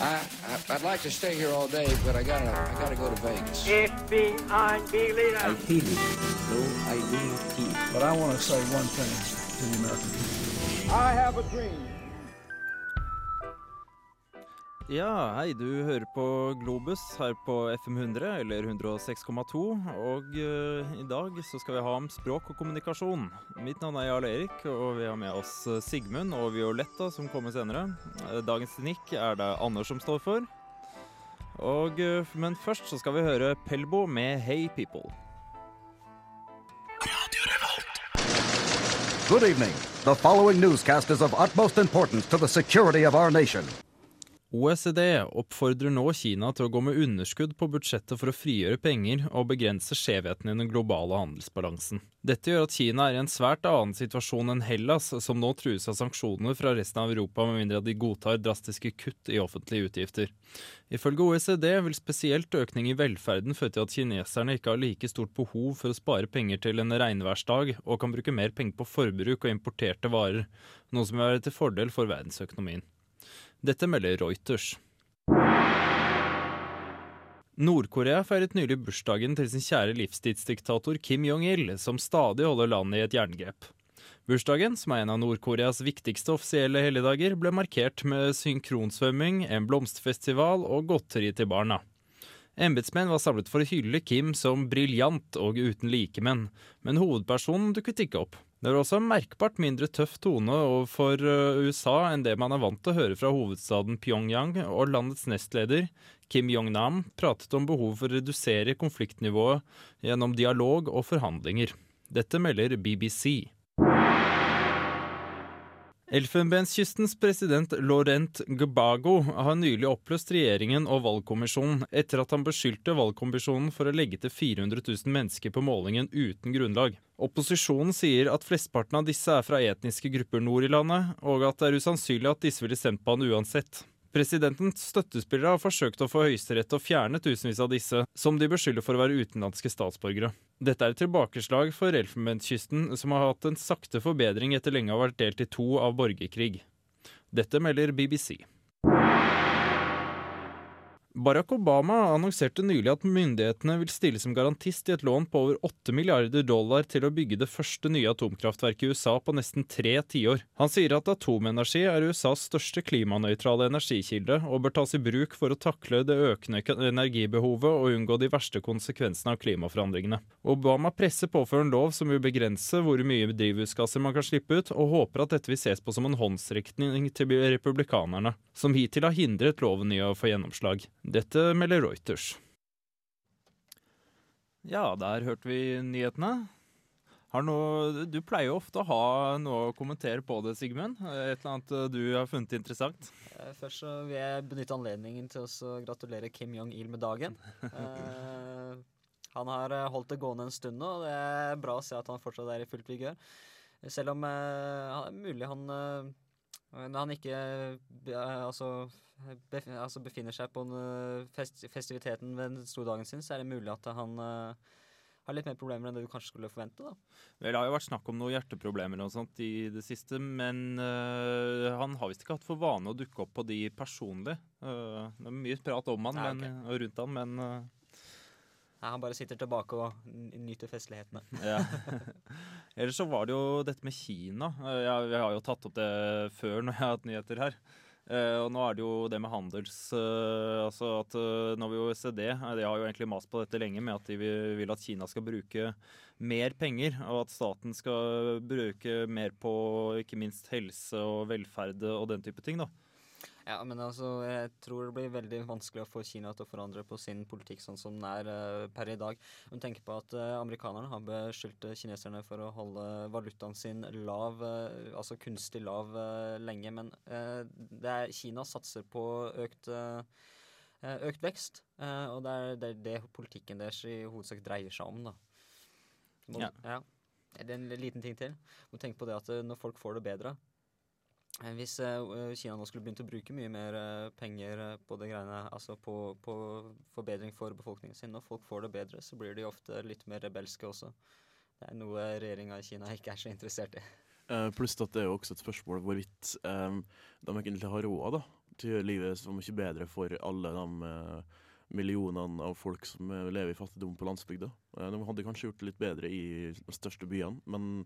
I, I I'd like to stay here all day, but I gotta I gotta go to Vegas. FBI Berliner. ID. No ID. But I want to say one thing to the American people. I have a dream. Ja, hei, du hører på Globus her på FM 100, eller 106,2. Og uh, i dag så skal vi ha om språk og kommunikasjon. Mitt navn er Jarl Erik, og vi har med oss eh, Sigmund og Violetta som kommer senere. Eh, Dagens teknikk er det Anders som står for. Og, uh, men først så skal vi høre Pelbo med Hey People. Good evening. The following newscast is of utmost importance to the security of our nation. OECD oppfordrer nå Kina til å gå med underskudd på budsjettet for å frigjøre penger og begrense skjevheten i den globale handelsbalansen. Dette gjør at Kina er i en svært annen situasjon enn Hellas, som nå trues av sanksjoner fra resten av Europa med mindre de godtar drastiske kutt i offentlige utgifter. Ifølge OECD vil spesielt økning i velferden føre til at kineserne ikke har like stort behov for å spare penger til en regnværsdag, og kan bruke mer penger på forbruk og importerte varer, noe som vil være til fordel for verdensøkonomien. Dette melder Reuters. Nord-Korea feiret nylig bursdagen til sin kjære livstidsdiktator Kim Jong-il, som stadig holder landet i et jerngrep. Bursdagen, som er en av Nord-Koreas viktigste offisielle helligdager, ble markert med synkronsvømming, en blomsterfestival og godteri til barna. Embetsmenn var samlet for å hylle Kim som briljant og uten likemenn, men hovedpersonen dukket ikke opp. Det var også en merkbart mindre tøff tone overfor eh, USA enn det man er vant til å høre fra hovedstaden Pyongyang, og landets nestleder, Kim Jong-nam, pratet om behovet for å redusere konfliktnivået gjennom dialog og forhandlinger. Dette melder BBC. Elfenbenskystens president Laurent Gbagbo har nylig oppløst regjeringen og valgkommisjonen etter at han beskyldte valgkommisjonen for å legge til 400 000 mennesker på målingen uten grunnlag. Opposisjonen sier at flesteparten av disse er fra etniske grupper nord i landet, og at det er usannsynlig at disse ville stemt på han uansett. Presidentens støttespillere har forsøkt å få Høyesterett å fjerne tusenvis av disse, som de beskylder for å være utenlandske statsborgere. Dette er et tilbakeslag for Elfenbenskysten, som har hatt en sakte forbedring etter lenge å ha vært delt i to av borgerkrig. Dette melder BBC. Barack Obama annonserte nylig at myndighetene vil stille som garantist i et lån på over 8 milliarder dollar til å bygge det første nye atomkraftverket i USA på nesten tre tiår. Han sier at atomenergi er USAs største klimanøytrale energikilde, og bør tas i bruk for å takle det økende energibehovet og unngå de verste konsekvensene av klimaforandringene. Obama presser på for en lov som vil begrense hvor mye drivhusgasser man kan slippe ut, og håper at dette vil ses på som en håndsrekning til republikanerne, som hittil har hindret loven i å få gjennomslag. Dette melder Reuters. Ja, der hørte vi nyhetene. Har noe, du pleier jo ofte å ha noe å kommentere på det, Sigmund. Et eller annet du har funnet interessant? Eh, Først så vil jeg benytte anledningen til å gratulere Kim Jong-il med dagen. Eh, han har eh, holdt det gående en stund nå, og det er bra å se at han fortsatt er i fullt vigør. Selv om eh, mulig han eh, når han ikke eh, altså, altså befinner seg på en, eh, fest festiviteten ved den store dagen sin, så er det mulig at han eh, har litt mer problemer enn det du kanskje skulle forvente. da. Vel, det har jo vært snakk om noen hjerteproblemer og sånt i det siste, men øh, han har visst ikke hatt for vane å dukke opp på de personlig. Uh, det er mye prat om han Ja, men, og rundt han, men øh, Nei, han bare sitter tilbake og nyter festlighetene. ja. Ellers så var det jo dette med Kina. Eh, Jeg, jeg har jo tatt opp det før når jeg har hatt nyheter her. Eh, og nå er det jo det med handels... eh, altså at når vi OECD De har jo egentlig mast på dette lenge med at de vil, vil at Kina skal bruke mer penger, og at staten skal bruke mer på ikke minst helse og velferd og den type ting, da. Ja, men altså, jeg tror det blir veldig vanskelig å få Kina til å forandre på sin politikk sånn som den er eh, per i dag. Men tenk på at eh, amerikanerne har beskyldt eh, kineserne for å holde valutaen sin lav, altså kunstig lav, lenge. Men det er, Kina satser på økt, økt vekst, og det er, det det politikken deres i hovedsak dreier seg om, da. Må- Ja. ja. Det er en liten ting til. Må tenke på det at når folk får det bedre, Hvis eh, Kina nå skulle begynt å bruke mye mer eh, penger eh, på det greiene, altså på, på forbedring for befolkningen sin, når folk får det bedre, så blir de ofte litt mer rebelske også. Det er noe regjeringa i Kina ikke er så interessert i. Eh, pluss at det er jo også et spørsmål hvorvidt um, de egentlig har råd da, til å gjøre livet så mye bedre for alle de uh, millionene av folk som eh, lever i fattigdom på landsbygda. Eh, de hadde kanskje gjort det litt bedre i de største byene, men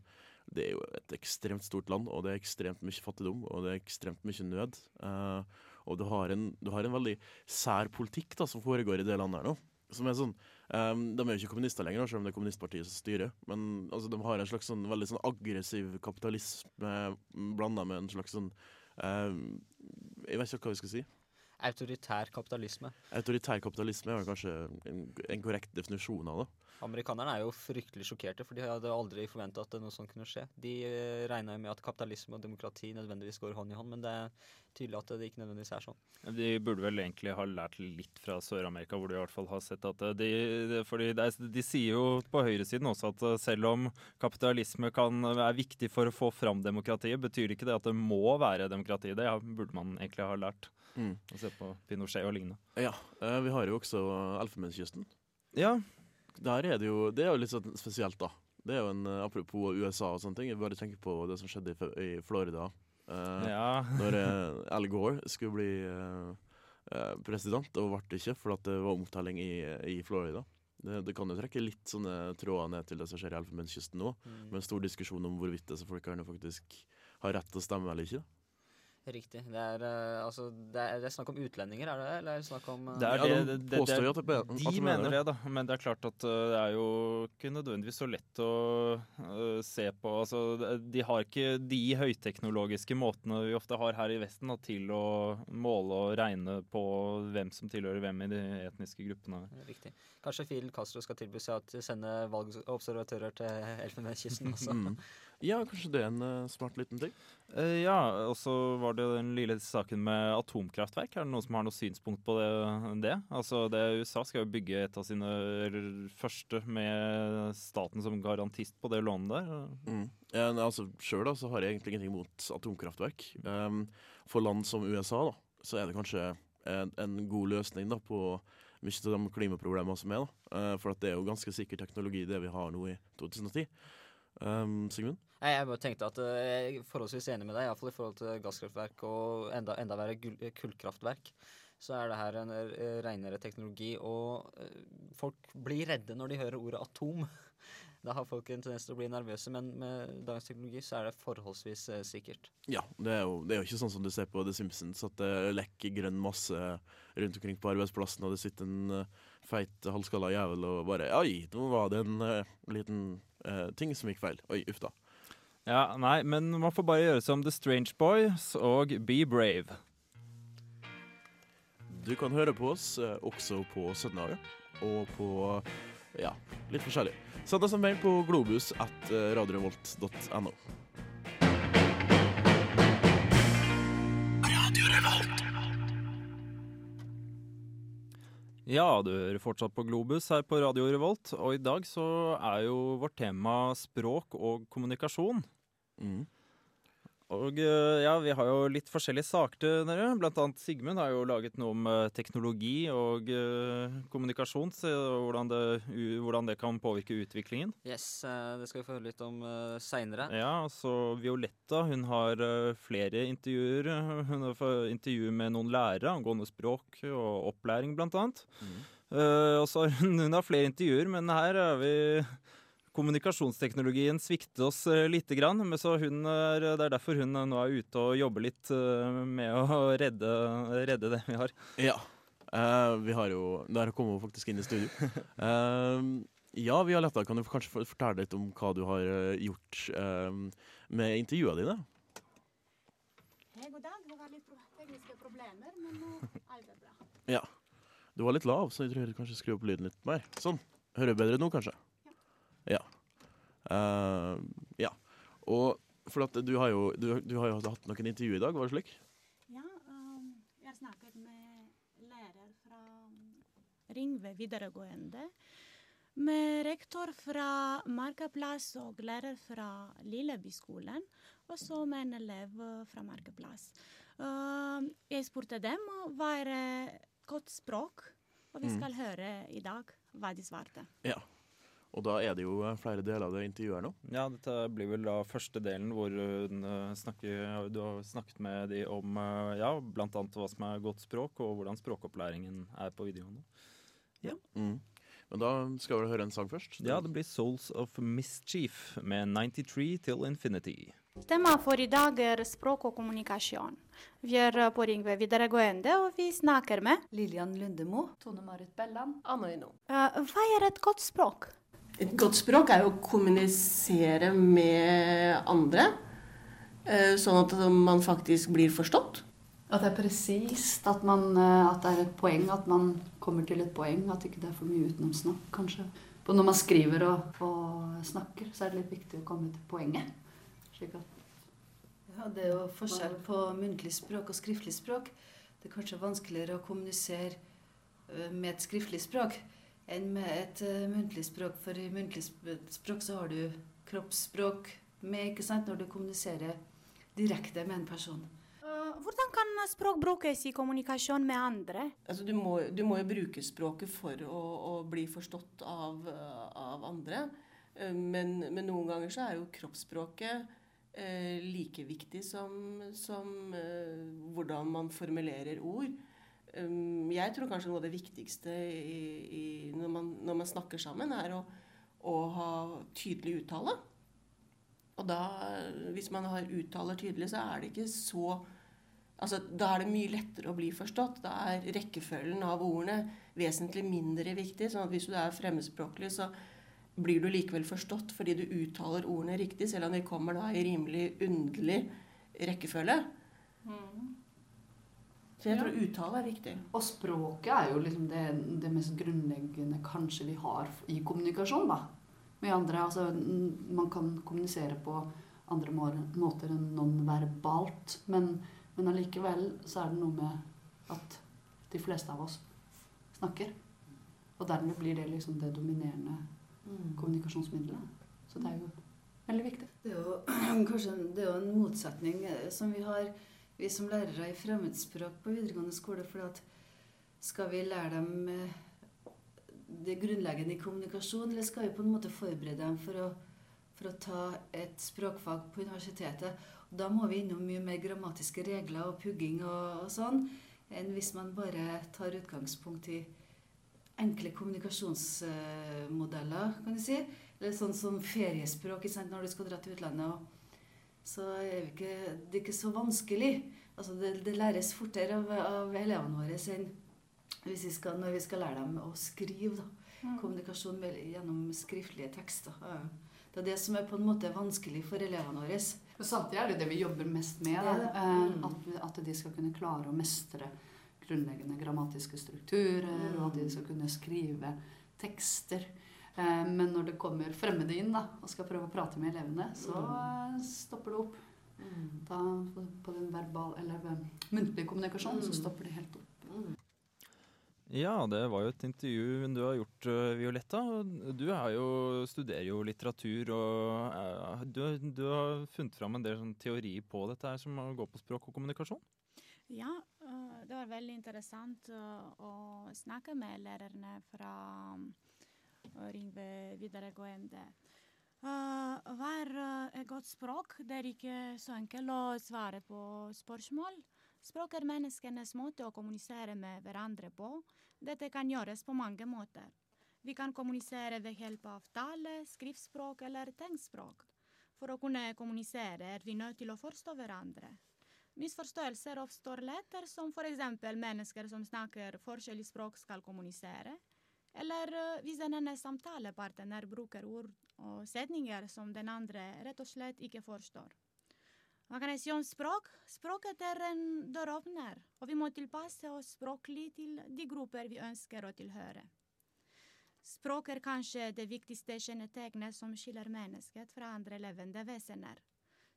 det er jo et ekstremt stort land, og det er ekstremt mye fattigdom, og det er ekstremt mye nød. Eh, og du har, en, du har en veldig sær politikk da, som foregår i det landet her nå. Som er sånn, eh, De er jo ikke kommunister lenger, selv om det er kommunistpartiet som styrer. Men altså, de har en slags sånn, veldig sånn aggressiv kapitalisme blanda med en slags sånn eh, Jeg vet ikke hva vi skal si. Autoritær kapitalisme. Autoritær kapitalisme er kanskje en, en korrekt definisjon av det. Amerikanerne er jo fryktelig sjokkerte, for de hadde aldri forventa at noe sånt kunne skje. De uh, regna jo med at kapitalisme og demokrati nødvendigvis går hånd i hånd, men det er tydelig at det ikke nødvendigvis er sånn. De burde vel egentlig ha lært litt fra Sør-Amerika, hvor de i hvert fall har sett at de, de, fordi de, de sier jo på høyresiden også at selv om kapitalisme kan, er viktig for å få fram demokratiet, betyr ikke det at det må være demokrati. Det burde man egentlig ha lært. Mm. Å se på Pinochet og lignende. Ja, eh, vi har jo også Elfenbenskysten. Ja, Der er det jo Det er jo litt sånn spesielt, da. Det er jo en eh, Apropos USA og sånne ting. Jeg bare tenker på det som skjedde i, i Florida. Uh, ja. Når eh, Al Gore skulle bli eh, president, og ble ikke for at det var omtelling i, i Florida. Det, det kan jo trekke litt sånne tråder ned til det som skjer i Elfenbenskysten nå, Mm. med en stor diskusjon om hvorvidt disse folkene faktisk har rett til å stemme eller ikke. Riktig. Det er, eh, altså, det, er, det er snakk om utlendinger, er det det? Eller er det snakk om eh, Det er Ja, det, de det, det, det, at det- at de de mener mener det. det, da. Men det er klart at uh, det er jo ikke nødvendigvis så lett å uh, se på. Altså, de har ikke de høyteknologiske måtene vi ofte har her i Vesten da, til å måle og regne på hvem som tilhører hvem i de etniske gruppene. Riktig. Kanskje Fidel Castro skal tilby seg å sende valgobservatører til Elfenbenskysten også. Ja, kanskje det er en uh, smart liten ting. Uh, ja, og så var det den lille saken med atomkraftverk. Er det noen som har noe synspunkt på det? det? Altså, det USA skal jo bygge et av sine første med staten som garantist på det lånet der. Mm. Ja, nei, altså, Sjøl har jeg egentlig ingenting mot atomkraftverk. Um, for land som USA da, så er det kanskje en, en god løsning da, på mye av de klimaproblemene som er. da. Uh, for at det er jo ganske sikker teknologi det vi har nå i 2010. Um, Sigmund? Nei, jeg bare tenkte at eh, jeg er forholdsvis enig med deg, iallfall i forhold til gasskraftverk og enda, enda verre eh, kullkraftverk. Så er det her en eh, renere teknologi, og folk blir redde når de hører ordet atom. Da har folk en tendens til å bli nervøse, men med dagens teknologi så er det forholdsvis sikkert. Ja, det er, jo, det er jo ikke sånn som du ser på The Simpsons, at det lekker grønn masse rundt omkring på arbeidsplassen, og det sitter en feit halvskalla jævel og bare Oi, nå var det en uh, liten eh, ting som gikk feil. Oi, uff da. Ja, nei, men man får bare gjøre som The Strange Boys og Be Brave. Du kan høre på oss eh, også på søndager, og på ja, litt forskjellig. Send oss en mail på globus at eh, radiorevolt.no. Ja, du hører fortsatt på Globus her på Radio Revolt, og i dag så er jo vårt tema språk og kommunikasjon. Mm. Og eh, ja, vi har jo litt forskjellige saker til dere. Blant annet Sigmund har jo laget noe om eh, teknologi og eh, kommunikasjon, hvordan det, hvordan det kan påvirke utviklingen. Yes, det skal vi få høre litt om uh, seinere. Ja, så Violetta hun har flere intervjuer. Hun har fått intervju med noen lærere angående språk og opplæring, blant annet. Mm. Og så hun, hun har flere intervjuer, men her er vi Kommunikasjonsteknologien svikter oss litt, lite grann, men så hun er, det er derfor hun eh, nå er ute og jobber litt eh, med å redde, redde det vi har. Ja. Uh, vi har jo Der kommer hun faktisk inn i studio. Uh, ja, Violetta, kan du kanskje fortelle litt om hva du har eh, gjort uh, med intervjuene dine? Hei, god dag. Det var litt tekniske problemer, men nå er det bra. Ja. Du var litt lav, så jeg tror jeg kanskje skru opp lyden litt mer. Sånn. Hører du bedre nå, kanskje? Ja. Uh, ja. Og for at du har, jo, du, du har jo hatt noen intervju i dag, var det slik? Ja, um, jeg snakket med lærer fra Ringve videregående, med rektor fra Markaplass og lærer fra Lillebyskolen, og så med en elev fra Markaplass. Uh, jeg spurte dem hva er godt språk, og vi Mm. skal høre i dag hva de svarte. Ja. Og da er det jo eh, flere deler av det intervjuet her nå. Ja, dette blir vel da første delen hvor hun eh, snakker, du har snakket med de om eh, ja, bl.a. hva som er godt språk, og hvordan språkopplæringen er på videregående. Ja. Mm. Men da skal vi høre en sang først. ja, det blir Souls of Mischief med 93 Till Infinity. Tema for i dag er språk og kommunikasjon. Vi er på Ringve videregående, og vi snakker med Lillian Lundemo. Tone Marit Belland. Anna Ino. Eh, Hva er et godt språk? Et godt språk er jo å kommunisere med andre, eh, sånn at man faktisk blir forstått. At det er presist, at, man, eh, at det er et poeng, at man kommer til et poeng. At ikke det er for mye utenomsnakk, kanskje. Og når man skriver og, og snakker, så er det litt viktig å komme til poenget. Slik at Ja, det er jo forskjell på muntlig språk og skriftlig språk. Det er kanskje vanskeligere å kommunisere med et skriftlig språk enn med et uh, muntlig språk. For i muntlig språk så har du kroppsspråk med, ikke sant, når du kommuniserer direkte med en person. Eh, Hvordan kan språk brukes i kommunikasjon med andre? Altså, du, må, du må jo bruke språket for å, å bli forstått av, av andre. Eh, Men, men noen ganger så er jo kroppsspråket eh, like viktig som, som eh, hvordan man formulerer ord. Um, jeg tror kanskje noe av det viktigste i, i, når, man, når man snakker sammen, er å, å ha tydelig uttale. Og da, hvis man har uttaler tydelig, så er det ikke så Altså, da er det mye lettere å bli forstått. Da er rekkefølgen av ordene vesentlig mindre viktig. sånn at hvis du er fremmedspråklig, så blir du likevel forstått fordi du uttaler ordene riktig, selv om de kommer da i rimelig underlig rekkefølge. Så jeg Ja. tror uttale er viktig. Og språket er jo liksom det, det mest grunnleggende kanskje vi har i kommunikasjon, da. Med andre, altså Man kan kommunisere på andre må- måter enn nonverbalt, men, men allikevel så er det noe med at de fleste av oss snakker. Og dermed blir det liksom det dominerende kommunikasjonsmiddelet. Så det er jo veldig viktig. Det er jo kanskje det er jo en motsetning eh, som vi har, vi som lærere i fremmedspråk på videregående skole. For skal vi lære dem eh, det grunnleggende i kommunikasjon, eller skal vi på en måte forberede dem for å, for å ta et språkfag på universitetet? Og da må vi innom mye mer grammatiske regler og pugging og, og sånn, enn hvis man bare tar utgangspunkt i enkle kommunikasjonsmodeller, kan du si. Eller sånn som feriespråk når du skal dra til utlandet. Og så er ikke, det er ikke så vanskelig. Altså det, det læres fortere av, av elevene våre enn vi skal, når vi skal lære dem å skrive. Da. Kommunikasjon med, gjennom skriftlige tekster. Ja. Det er det som er på en måte vanskelig for elevene våre. Og samtidig er det det vi jobber mest med. Det. Eh, Mm. At, at de skal kunne klare å mestre grunnleggende grammatiske strukturer, og at de skal kunne skrive tekster. Eh, Men når det kommer fremmede inn da, og skal prøve å prate med elevene, så eh, stopper det opp. Da, på- den verbal, eller eh, muntlige kommunikasjonen så stopper det helt opp. Ja, det var jo et intervju du har gjort, Violetta. Du er jo, studerer jo litteratur, og du, du har funnet fram en del sånn teori på dette her som går på språk og kommunikasjon. Ja, det var veldig interessant å snakke med lærerne fra Ringve videregående. Uh, hva er eh, et godt språk? Det er ikke så enkelt å svare på spørsmål. Språk er menneskenes måte å kommunisere med hverandre på. Dette kan gjøres på mange måter. Vi kan kommunisere ved hjelp av tale, skriftspråk eller tegnspråk. For å kunne kommunisere er vi nødt til å forstå hverandre. Misforståelser oppstår lett, som f.eks. mennesker som snakker forskjellig språk skal kommunisere, eller eh, hvis den ene samtalepartner bruker ord og setninger som den andre rett og slett ikke forstår. Hva kan jeg si om språk? Språket er en døråpner, og vi må tilpasse oss språklig til de grupper vi ønsker å tilhøre. Språk er kanskje det viktigste kjennetegnet som skiller mennesket fra andre levende vesener.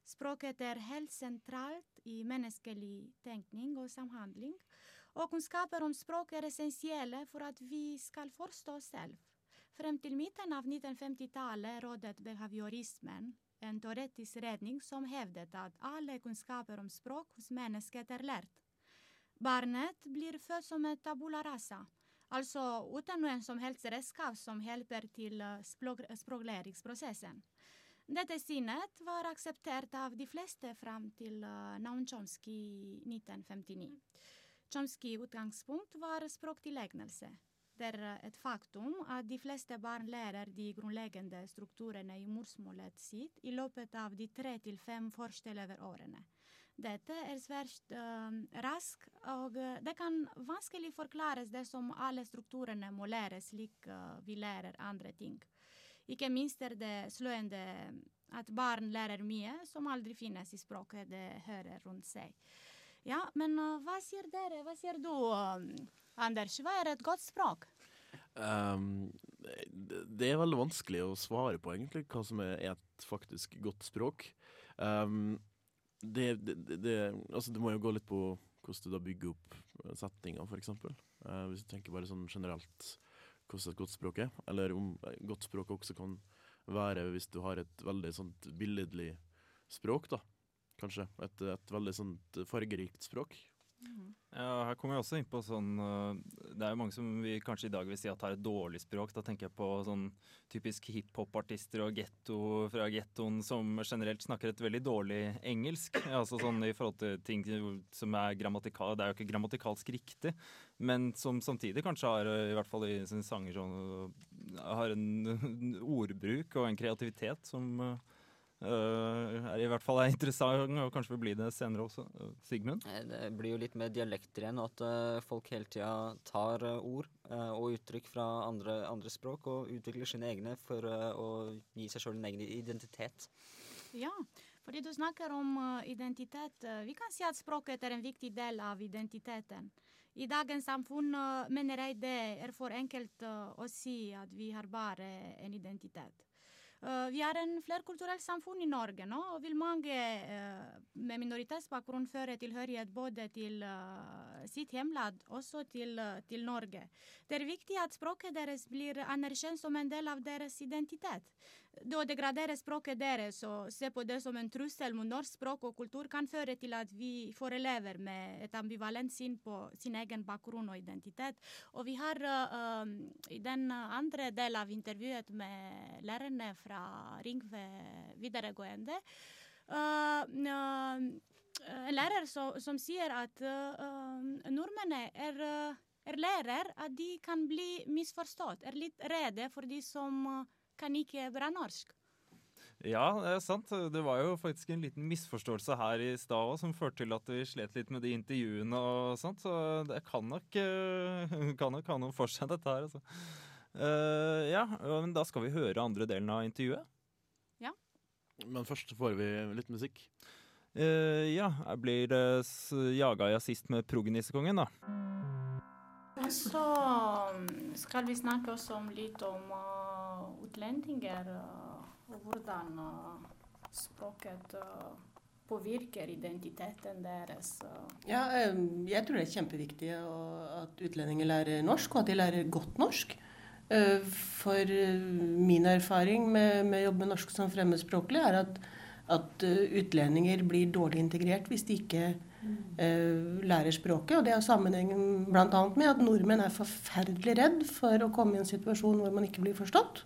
Språket er helt sentralt i menneskelig tenkning og samhandling, og kunnskaper om språk er essensielle for at vi skal forstå oss selv. Frem til midten av 1950-tallet rådet behaviorismen, en teoretisk redning som hevdet at alle kunnskaper om språk hos mennesket er lært. Barnet blir født som et tabula rasa. altså uten noen som helst redskap som hjelper til eh, språk, språklæringsprosessen. Dette synet var akseptert av de fleste fram til uh, i 1959. Chomsky utgangspunkt var språktilegnelse. Det er eh, et faktum at de fleste barn lærer de grunnleggende strukturene i morsmålet sitt i løpet av de tre til fem første leveårene. Dette er svært uh, raskt, og uh, det kan vanskelig forklares dersom alle strukturene må læres slik uh, vi lærer andre ting. Ikke minst er det slående at barn lærer mye som aldri finnes i språket de hører rundt seg. Ja, men hva sier dere? Hva sier du, Anders? Hva er et godt språk? Um, det, er veldig vanskelig å svare på, egentlig, hva som er et faktisk godt språk. Um, det, det, det, altså det må jo gå litt på hvordan du da bygger opp setninga, f.eks. Uh, hvis du tenker bare sånn generelt hvordan et godt språk er. Eller om godt språk også kan være hvis du har et veldig sånt billedlig språk, da. Kanskje. Et, et veldig sånt fargerikt språk. Ja, her kommer jeg også inn på sånn uh, Det er jo mange som vi kanskje i dag vil si at har et dårlig språk. Da tenker jeg på sånn typisk hiphop-artister og getto fra gettoen som generelt snakker et veldig dårlig engelsk. Altså sånn i forhold til ting som er grammatikal Det er jo ikke grammatikalsk riktig, men som samtidig kanskje har, i hvert fall i sine sanger, sånn Har en ordbruk og en kreativitet som Uh, er i hvert fall er interessant, og kanskje vil bli det senere også. Uh, Sigmund? Det blir jo litt med dialekter igjen, at uh, folk hele tida tar ord og uttrykk fra andre, andre, språk og utvikler sine egne for å gi seg sjøl en egen identitet. Ja, fordi du snakker om identitet. Vi kan si at språket er en viktig del av identiteten. I dagens samfunn mener jeg det er for enkelt å si at vi har bare en identitet. Uh, vi er en flerkulturelt samfunn i Norge nå, og vil mange uh, med minoritetsbakgrunn føre tilhørighet både til uh, sitt hjemland også til, til, Norge. Det er viktig at språket deres blir anerkjent som en del av deres identitet. Det å degradere språket deres og se på det som en trussel mot norsk språk og kultur kan føre til at vi får elever med et ambivalent syn på sin egen bakgrunn og identitet. Og vi har i den andre delen av intervjuet med lærerne fra Ringve videregående. Uh, uh, en lærer så, som sier at uh, nordmennene er, er lærer at de kan bli misforstått, er litt redde for de som kan ikke bra norsk. Ja, det er sant. Det var jo faktisk en liten misforståelse her i stad som førte til at vi slet litt med de intervjuene og sånt, så det kan nok, kan nok ha noe for seg, dette her. altså. Uh, ja, men da skal vi høre andre delen av intervjuet. Ja. Men først får vi litt musikk. Uh, ja, jeg blir uh, jaga jazzist med prognissekongen, da. Så skal vi snakke også om litt om uh, utlendinger og hvordan språket påvirker identiteten deres. Ja, jeg tror det er kjempeviktig at utlendinger lærer norsk, og at de lærer godt norsk. Eh, for eh, min erfaring med, med å jobbe med norsk som fremmedspråklig er at, at eh, utlendinger blir dårlig integrert hvis de ikke uh, lærer språket. Og det har sammenheng bl.a. med at nordmenn er forferdelig redd for å komme i en situasjon hvor man ikke blir forstått.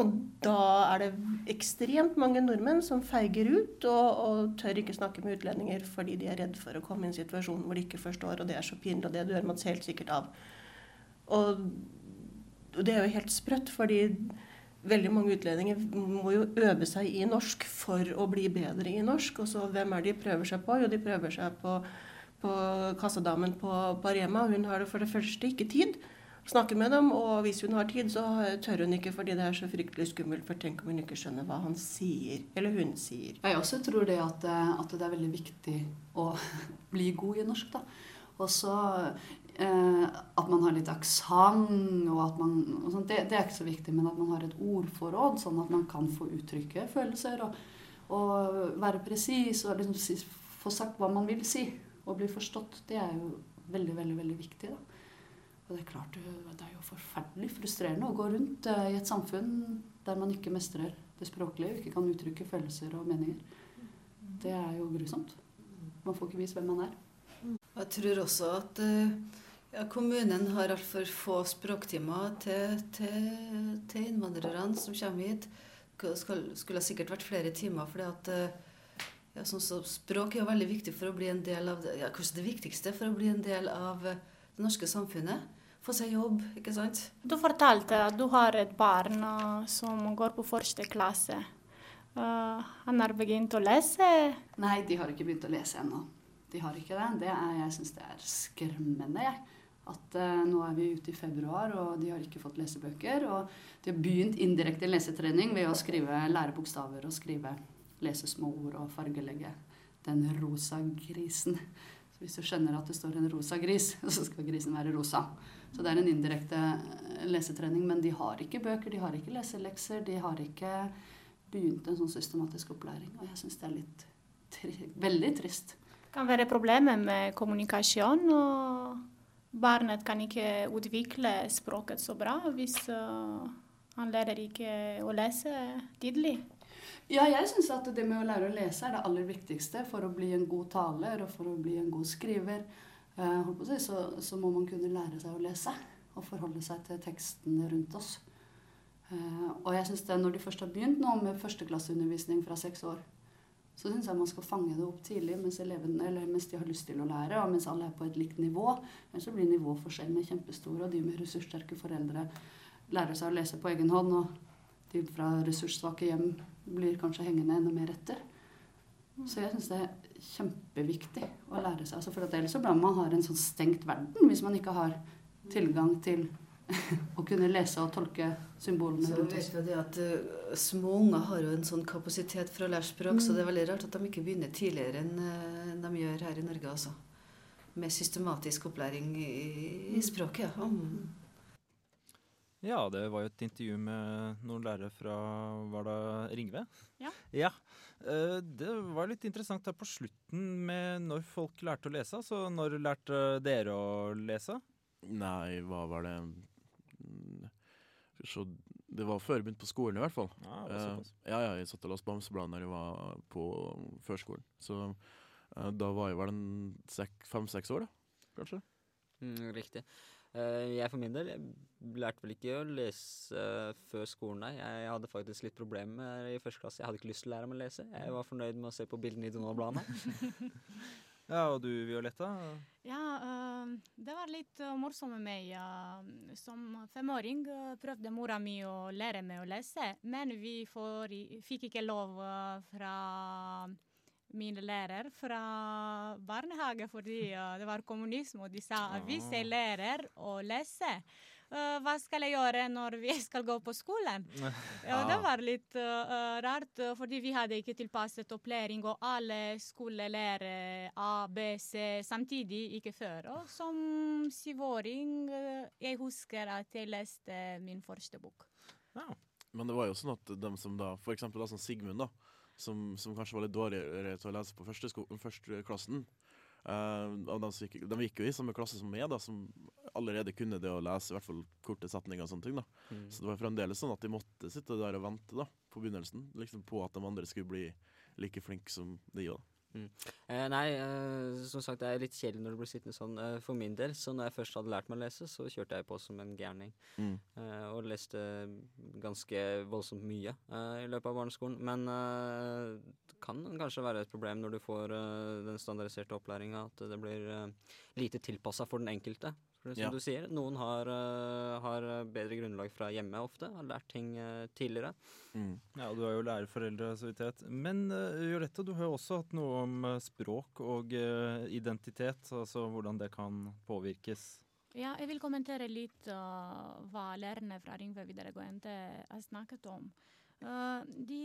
Og da er det ekstremt mange nordmenn som feiger ut og, og, tør ikke snakke med utlendinger fordi de er redd for å komme i en situasjon hvor de ikke forstår, og det er så pinlig, og det dør man helt sikkert av. Og og det er jo helt sprøtt, fordi veldig mange utlendinger må jo øve seg i norsk for å bli bedre i norsk. Og så hvem er det de prøver seg på? Jo, de prøver seg på, på kassadamen på, på Rema. Hun har det for det første ikke tid. Snakker med dem, og hvis hun har tid, så tør hun ikke fordi det er så fryktelig skummelt. For tenk om hun ikke skjønner hva han sier, eller hun sier. Jeg også tror det at, at det er veldig viktig å bli god i norsk. da. Og så eh, at man har litt aksent og at man og det, det, er ikke så viktig, men at man har et ordforråd, sånn at man kan få uttrykke følelser og, og være presis og liksom si, få sagt hva man vil si og bli forstått. Det er jo veldig, veldig, veldig viktig. da. Og det er klart, det er jo forferdelig frustrerende å gå rundt eh, i et samfunn der man ikke mestrer det språklige ikke kan uttrykke følelser og meninger. Det er jo grusomt. Man får ikke vist hvem man er. Jeg tror også at uh, Ja, Kommunen har altfor få språktimer til, til, til innvandrerne som kommer hit. Det skulle sikkert vært flere timer. fordi at eh, ja, sånn så Språk er jo veldig viktig for å bli en del av det, ja, kanskje det viktigste for å bli en del av eh, det norske samfunnet. Få seg jobb, ikke sant? Du fortalte at du har et barn uh, som går på første klasse. Uh, han har begynt å lese? Nei, de har ikke begynt å lese ennå. De har ikke det. det er, jeg syns det er skremmende. jeg. At uh, nå er vi ute i februar, og de har ikke fått lesebøker. Og de har begynt indirekte lesetrening ved å skrive lærebokstaver og skrive lese små ord og fargelegge den rosa grisen. Så hvis du skjønner at det står en rosa gris, så skal grisen være rosa. Så det er en indirekte eh, lesetrening. Men de har ikke bøker, de har ikke leselekser, de har ikke begynt en sånn systematisk opplæring. Og jeg syns det er litt tri veldig trist. Det Kan være problemer med kommunikasjon. og Barnet kan ikke utvikle språket så bra hvis uh, han lærer ikke å lese tidlig. Ja, jeg syns at det med å lære å lese er det aller viktigste for å bli en god taler og for å bli en god skriver. Uh, si, så, så, må man kunne lære seg å lese og forholde seg til tekstene rundt oss. Uh, og jeg synes det Når de først har begynt nå med førsteklasseundervisning fra seks år, så syns jeg man skal fange det opp tidlig mens, eleven, mens, de har lyst til å lære, og mens alle er på et likt nivå. Ellers så blir nivåforskjellene kjempestore, og de med ressurssterke foreldre lærer seg å lese på egen hånd. Og de fra ressurssvake hjem blir kanskje hengende enda mer etter. Så jeg syns det kjempeviktig å lære seg. Altså for ellers så blir man har en sånn stengt verden hvis man ikke har tilgang til å kunne lese og tolke symbolene så rundt oss. vet vi at uh, Små unger har jo en sånn kapasitet for å lære språk, mm. så det er veldig rart at de ikke begynner tidligere enn uh, de gjør her i Norge. altså. Med systematisk opplæring i, i mm. språket. Ja. Mm. Ja, det var jo et intervju med noen lærere fra Var det Ringve? Ja. ja. Eh, det var litt interessant her på slutten med når folk lærte å lese. Så når lærte dere å lese? Nei, hva var det Så Det var før jeg begynte på skolen, i hvert fall. Ja, uh, ja, ja, jeg satt og leste Bamseblad når jeg var på førskolen. Så uh, da var jeg vel fem-seks år, da, kanskje. Mm, riktig. Uh, jeg for min del jeg lærte vel ikke å lese uh, før skolen, nei. Jeg hadde faktisk litt problemer i første klasse. Jeg hadde ikke lyst til å lære meg å lese. Jeg var fornøyd med å se på bildene i Donald-bladene. ja, og du Violetta? Ja, uh, det var litt morsomt med meg. som femåring prøvde mora mi å lære meg å lese, men vi får, fikk ikke lov fra min lærer fra barnehage fordi uh, det var kommunisme, og de sa at hvis jeg lærer å lese, uh, hva skal jeg gjøre når vi skal gå på skolen? Ja, det var litt uh, rart, fordi vi hadde ikke tilpasset opplæring, og alle skulle lære A, B, C samtidig, ikke før. Og som syvåring jeg husker at jeg leste min første bok. Ja. Men det var jo sånn at de som da, for eksempel da, Sigmund, da, som, som, kanskje var litt dårligere til å lese på første, første klassen. Uh, de, gikk, de, gikk, jo i samme klasse som meg, da, som allerede kunne det å lese i hvert fall korte setninger. og sånne ting da. Mm. Så det var fremdeles sånn at de måtte sitte der og vente da, på begynnelsen, liksom på at de andre skulle bli like flinke som de òg. Mm. Eh, nei, eh, som sagt, det er litt kjedelig når du blir sittende sånn. Eh, for min del, så når jeg først hadde lært meg å lese, så kjørte jeg på som en gærning. Mm. Eh, og leste ganske voldsomt mye eh, i løpet av barneskolen. Men det kan kanskje være et problem når du får den standardiserte opplæringa, at det blir lite tilpassa for den enkelte. For som ja. du sier, noen har, uh, har, bedre grunnlag fra hjemme ofte, har lært ting uh, tidligere. Mm. Ja, du har jo lærerforeldre, så vidt jeg vet. Men uh, du har jo også hatt noe om språk og identitet, altså hvordan det kan påvirkes. Ja, jeg vil kommentere litt hva lærerne fra Ringve videregående har snakket om. de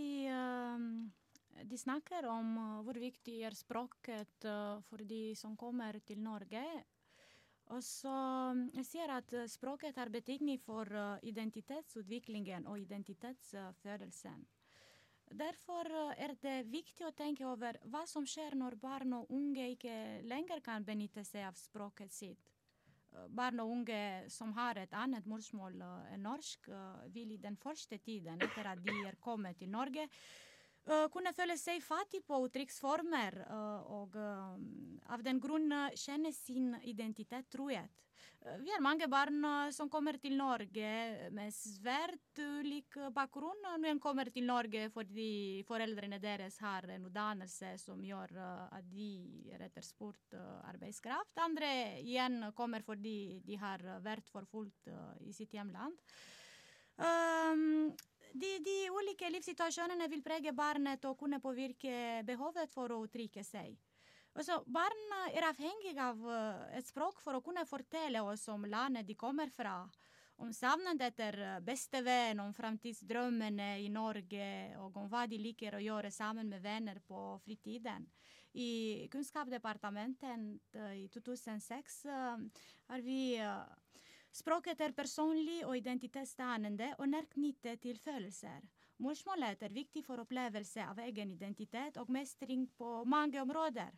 de snakker om hvor viktig er språket for de som kommer til Norge, og så jeg sier at eh, språket har betydning for eh, identitetsutviklingen og identitetsfølelsen. Derfor eh, er det viktig å tenke over hva som skjer når barn og unge ikke lenger kan benytte seg av språket sitt. Barn og unge som har et annet morsmål enn norsk, vil i den første tiden etter at de er kommet til Norge, kunne føle seg fattig på uttrykksformer eh, og eh, av den grunn eh, kjenne sin identitet truet. Eh, Vi har mange barn eh, som kommer til Norge med svært ulik bakgrunn. Noen kommer til Norge fordi foreldrene deres har en utdannelse som gjør eh, at de er etterspurt eh, arbeidskraft. Andre igjen kommer fordi de har vært forfulgt eh, i sitt hjemland. Um, de, de ulike livssituasjonene vil prege barnet og kunne påvirke behovet for å uttrykke seg. Altså, barn er avhengig av eh, et språk for å kunne fortelle oss om landet de kommer fra, om savnet etter eh, bestevenn, om framtidsdrømmene i Norge, og om hva de liker å gjøre sammen med venner på fritiden. I Kunnskapsdepartementet eh, i 2006 eh, har vi Språket er personlig og identitetsdannende og nært knyttet til følelser. Morsmålet er viktig for opplevelse av egen identitet og mestring på mange områder.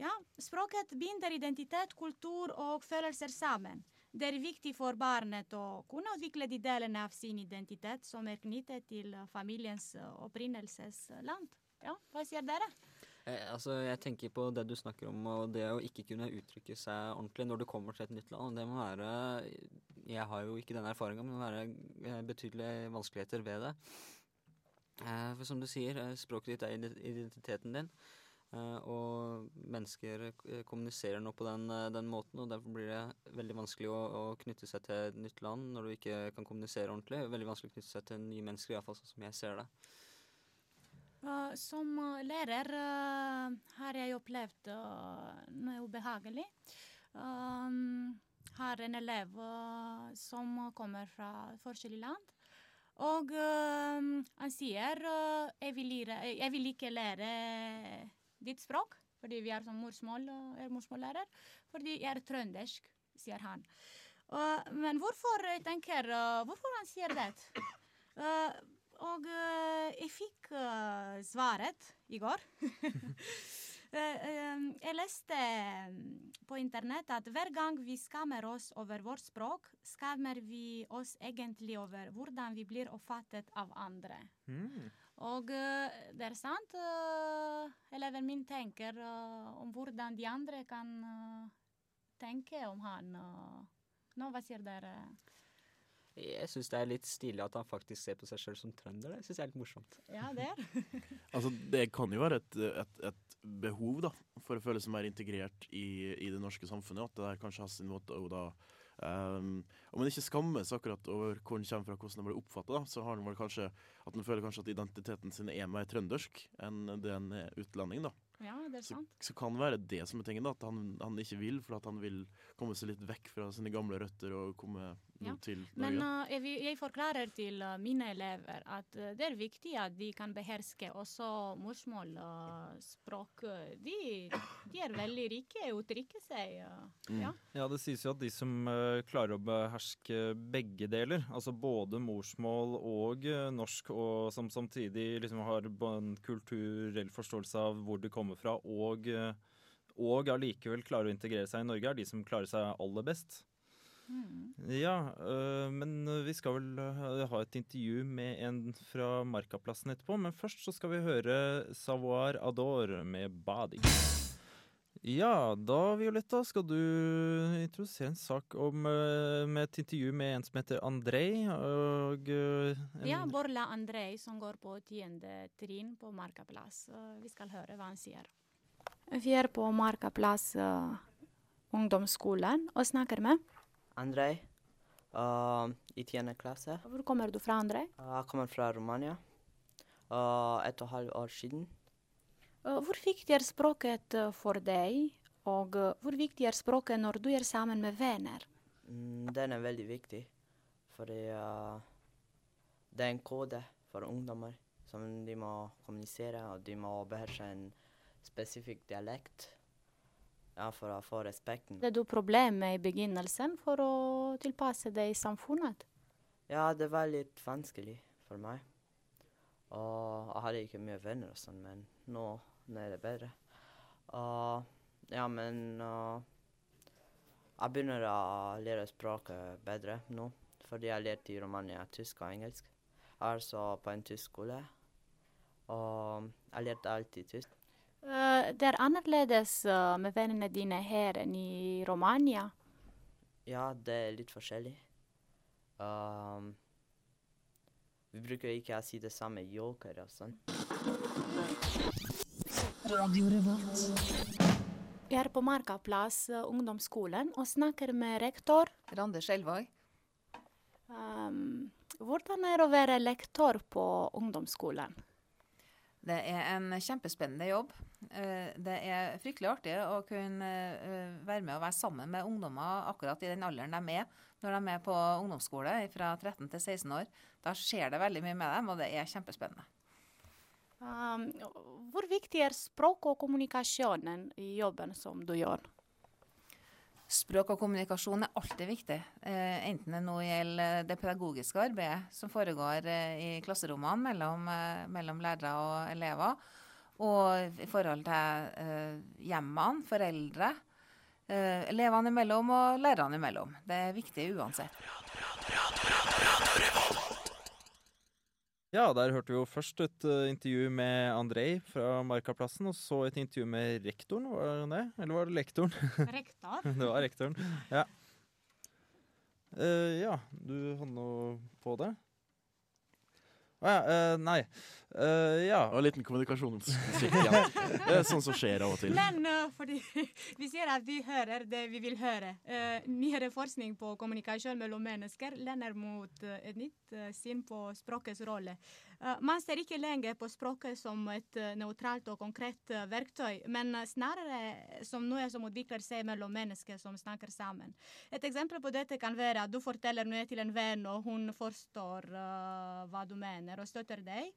Ja, språket binder identitet, kultur og følelser sammen. Det er viktig for barnet å kunne utvikle de delene av sin identitet som er knyttet til familiens opprinnelsesland. Ja, hva sier dere? Eh, altså, jeg tenker på det du snakker om, og det å ikke kunne uttrykke seg ordentlig når du kommer til et nytt land. Det må være Jeg har jo ikke den erfaringa, men det må være eh, betydelige vanskeligheter ved det. Eh, for som du sier, språket ditt er identiteten din. og mennesker kommuniserer nå på den, den måten, og derfor blir det veldig vanskelig å, å knytte seg til et nytt land når du ikke kan kommunisere ordentlig. Veldig vanskelig å knytte seg til nye mennesker, iallfall sånn som jeg ser det. Uh, som uh, lærer uh, har jeg opplevd uh, noe ubehagelig. Um, har en elev som kommer fra forskjellige land. Og han sier uh, jeg, vil lære, jeg vil ikke lære ditt språk, fordi vi er som morsmål, er morsmållærer. Fordi jeg er trøndersk, sier han. Men hvorfor jeg tenker Hvorfor han sier det? Uh, og eh, jeg fikk eh, svaret i går. Eh, jeg leste på internett at hver gang vi skammer oss over vårt språk, skammer vi oss egentlig over hvordan vi blir oppfattet av andre. Mm. Og det er sant, eleven min tenker om hvordan de andre kan tenke om han. Nå, hva sier dere? Jeg syns det er litt stilig at han faktisk ser på seg sjøl som trønder. Det syns jeg er litt morsomt. Ja, det er. Altså, det kan jo være et, et, et behov da, for å føle seg mer integrert i, i det norske samfunnet. At det der kanskje har sin måte å da um, Om han ikke skammes akkurat over hvor han kommer fra, hvordan han blir oppfatta, så har han vel kanskje at han føler kanskje at identiteten sin er mer trøndersk enn det en er utlending. da. Ja, det er sant. så kan være det som er tingen, da, at han, han ikke vil, for at han vil komme seg litt vekk fra sine gamle røtter og komme Ja, til Men uh, jeg, jeg forklarer til uh, mine elever at uh, det er viktig at de kan beherske også morsmål og språk. De, de er veldig rike i å uttrykke seg. Uh, ja. Ja, det sies jo at de som eh, klarer å beherske begge deler, altså både morsmål og eh, norsk, og som samtidig liksom har en kulturell forståelse av hvor de kommer fra, og, eh, og allikevel klarer å integrere seg i Norge, er de som klarer seg aller best. Ja, øh, men vi skal vel øh, ha et intervju med en fra Markaplassen etterpå. Men først så skal vi høre Savoir Ador med 'Bading'. Ja, da Violetta skal du introdusere en sak om, øh, med et intervju med en som heter Andrej. Og ja, Borla Andrej som går på tiende trinn på Markaplass. Vi skal høre hva han sier. Vi er på Markaplass ungdomsskolen og snakker med. Andrej, uh, i tiende klasse. Hvor kommer du fra, Andrej? Jeg kommer fra Romania. Uh, et og et halvt år siden. Uh, hvor viktig er språket uh, for deg, og uh, hvor viktig er språket når du er sammen med venner? Mm, den er veldig viktig, fordi uh, det er en kode for ungdommer som de må kommunisere, og de må beherske en spesifikk dialekt ja, for å få respekten. Hadde du problemer i begynnelsen for å tilpasse deg samfunnet? Ja, det var litt vanskelig for meg. Og jeg hadde ikke mye venner og sånn, men nå, nå er det bedre. Og ja, men uh, jeg begynner å lære språket bedre nå, fordi jeg lærte i Romania tysk og engelsk. Jeg er så på en tysk skole, Og jeg lærte alltid tysk. Eh, det er annerledes eh, med vennene dine her enn i Romania. Ja, det er litt forskjellig. Um, vi bruker ikke å si det samme joker og sånn. Jeg er på Markaplass eh, ungdomsskolen og snakker med rektor. Rande Skjelvåg. Um, hvordan er det å være lektor på ungdomsskolen? Det er en kjempespennende jobb. Eh, Det er fryktelig artig å kunne eh, være med og være sammen med ungdommer akkurat i den alderen de er når de er på ungdomsskole fra 13 til 16 år. Da skjer det veldig mye med dem, og det er kjempespennende. Um, hvor viktig er språk og kommunikasjonen i jobben som du gjør? Språk og kommunikasjon er alltid viktig, eh, enten det nå gjelder det pedagogiske arbeidet som foregår eh, i klasserommene mellom, eh, mellom lærere og elever, og i forhold til eh, hjemmene, foreldre, eh, elevene imellom og lærerne imellom. Det er viktig uansett. Ja, der hørte vi jo først et uh, intervju med Andrej fra Markaplassen, og så et intervju med rektoren, var det det? Eller var det lektoren? Rektor. det var rektoren, ja. Uh, ja, du hadde noe på det? Å ja, uh, nei. Eh, ja. Og en liten kommunikasjonssvikt igjen. Det er sånn som skjer av og til. Men uh, fordi vi sier at vi hører det vi vil høre. Uh, nyere forskning på kommunikasjon mellom mennesker lener mot et nytt syn på språkets rolle. Man ser ikke lenger på språket som et nøytralt og konkret verktøy, men snarere som noe som utvikler seg mellom mennesker som snakker sammen. Et eksempel på dette kan være at du forteller noe til en venn, og hun forstår hva du mener og støtter deg.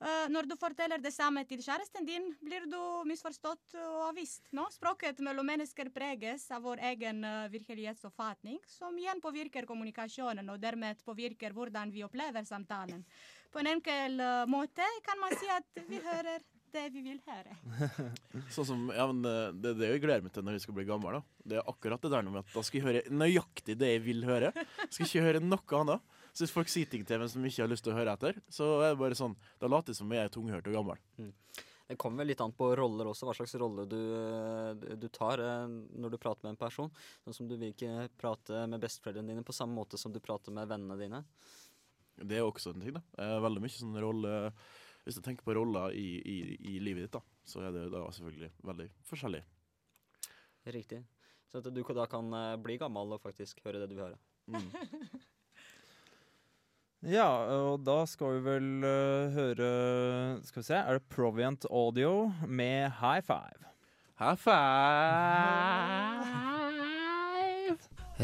Eh, når du forteller det samme til kjæresten din, blir du misforstått og avvist. No? Språket mellom mennesker preges av vår egen uh, virkelighetsoppfatning, som igjen påvirker kommunikasjonen og dermed påvirker hvordan vi opplever samtalen. På en enkel eh, måte kan man si at vi hører det vi vil høre. Sånn som, ja, men det, er det jeg gleder meg til når jeg skal bli gammel. da. Det er akkurat det der med at da skal jeg høre nøyaktig det jeg vil høre. Skal ikke høre noe annet. Så hvis folk sier ting til meg som jeg ikke har lyst til å høre etter, så er det bare sånn, da later jeg som jeg er tunghørt og gammel. Det kommer vel litt an på roller også, hva slags rolle du, eh, du tar eh, når du prater med en person. Sånn som du vil ikke prate med besteforeldrene dine på samme måte som du prater med vennene dine. Det er også en ting, da. Eh, Veldig mye sånn rolle Hvis du tenker på roller i, i, i livet ditt, da, så er det da selvfølgelig veldig forskjellig. Riktig. Så at du da kan bli gammel og faktisk høre det du vil høre. Ja, og da skal vi vel uh, høre Skal vi se, er det Proviant Audio med High Five? High five!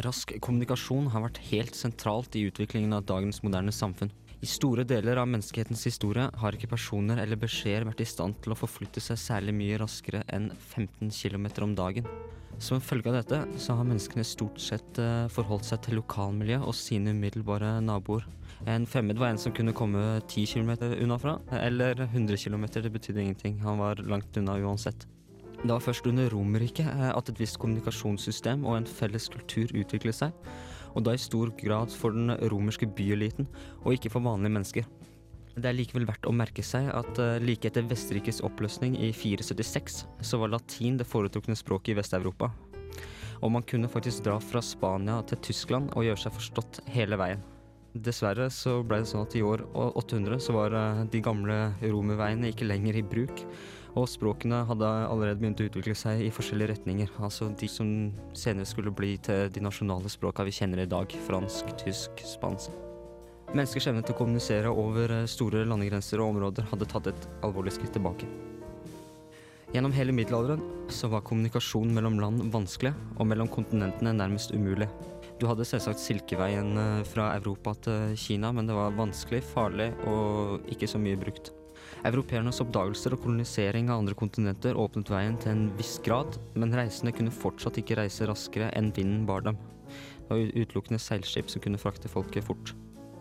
Rask kommunikasjon har vært helt sentralt i utviklingen av dagens moderne samfunn. I store deler av menneskehetens historie har ikke personer eller beskjeder vært i stand til å forflytte seg særlig mye raskere enn 15 km om dagen. Som en følge av dette så har menneskene stort sett eh, forholdt seg til lokalmiljø og sine umiddelbare naboer. En fremmed var en som kunne komme 10 km unna fra, eller 100 km, det betydde ingenting. Han var langt unna uansett. Det var først under Romerriket eh, at et visst kommunikasjonssystem og en felles kultur utviklet seg, og da i stor grad for den romerske byeliten, og ikke for vanlige mennesker. Det er likevel verdt å merke seg at eh, like etter Vesterrikes oppløsning i 476, så var latin det foretrukne språket i Vest-Europa. Og man kunne faktisk dra fra Spania til Tyskland og gjøre seg forstått hele veien. Dessverre så ble det sånn at i år 800 så var eh, de gamle romerveiene ikke lenger i bruk, og språkene hadde allerede begynt å utvikle seg i forskjellige retninger. Altså de som senere skulle bli til de nasjonale språka vi kjenner i dag. Fransk, tysk, spansk. Menneskers evne til å kommunisere over eh, store landegrenser og områder hadde tatt et alvorlig skritt tilbake. Gjennom hele middelalderen så var kommunikasjon mellom land vanskelig, og mellom kontinentene nærmest umulig. Du hadde selvsagt Silkeveien eh, fra Europa til Kina, men det var vanskelig, farlig og ikke så mye brukt. Europeernes oppdagelser og kolonisering av andre kontinenter åpnet veien til en viss grad, men reisende kunne fortsatt ikke reise raskere enn vinden bar dem. Det var utelukkende seilskip som kunne frakte folket fort.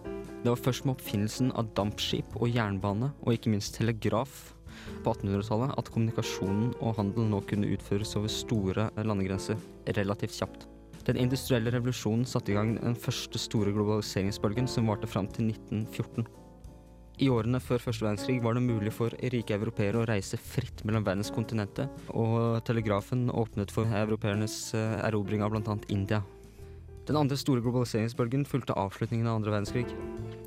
Det var først med oppfinnelsen av dampskip og jernbane, og ikke minst telegraf, på 1800-tallet at kommunikasjonen og handel nå kunne utføres over store landegrenser relativt kjapt. Den industrielle revolusjonen satte i gang den første store globaliseringsbølgen som varte fram til 1914. I årene før første verdenskrig var det mulig for rike europeere å reise fritt mellom verdens kontinenter, og telegrafen åpnet for europeernes eh, erobring av bl.a. India. Den andre store globaliseringsbølgen fulgte avslutningen av andre verdenskrig.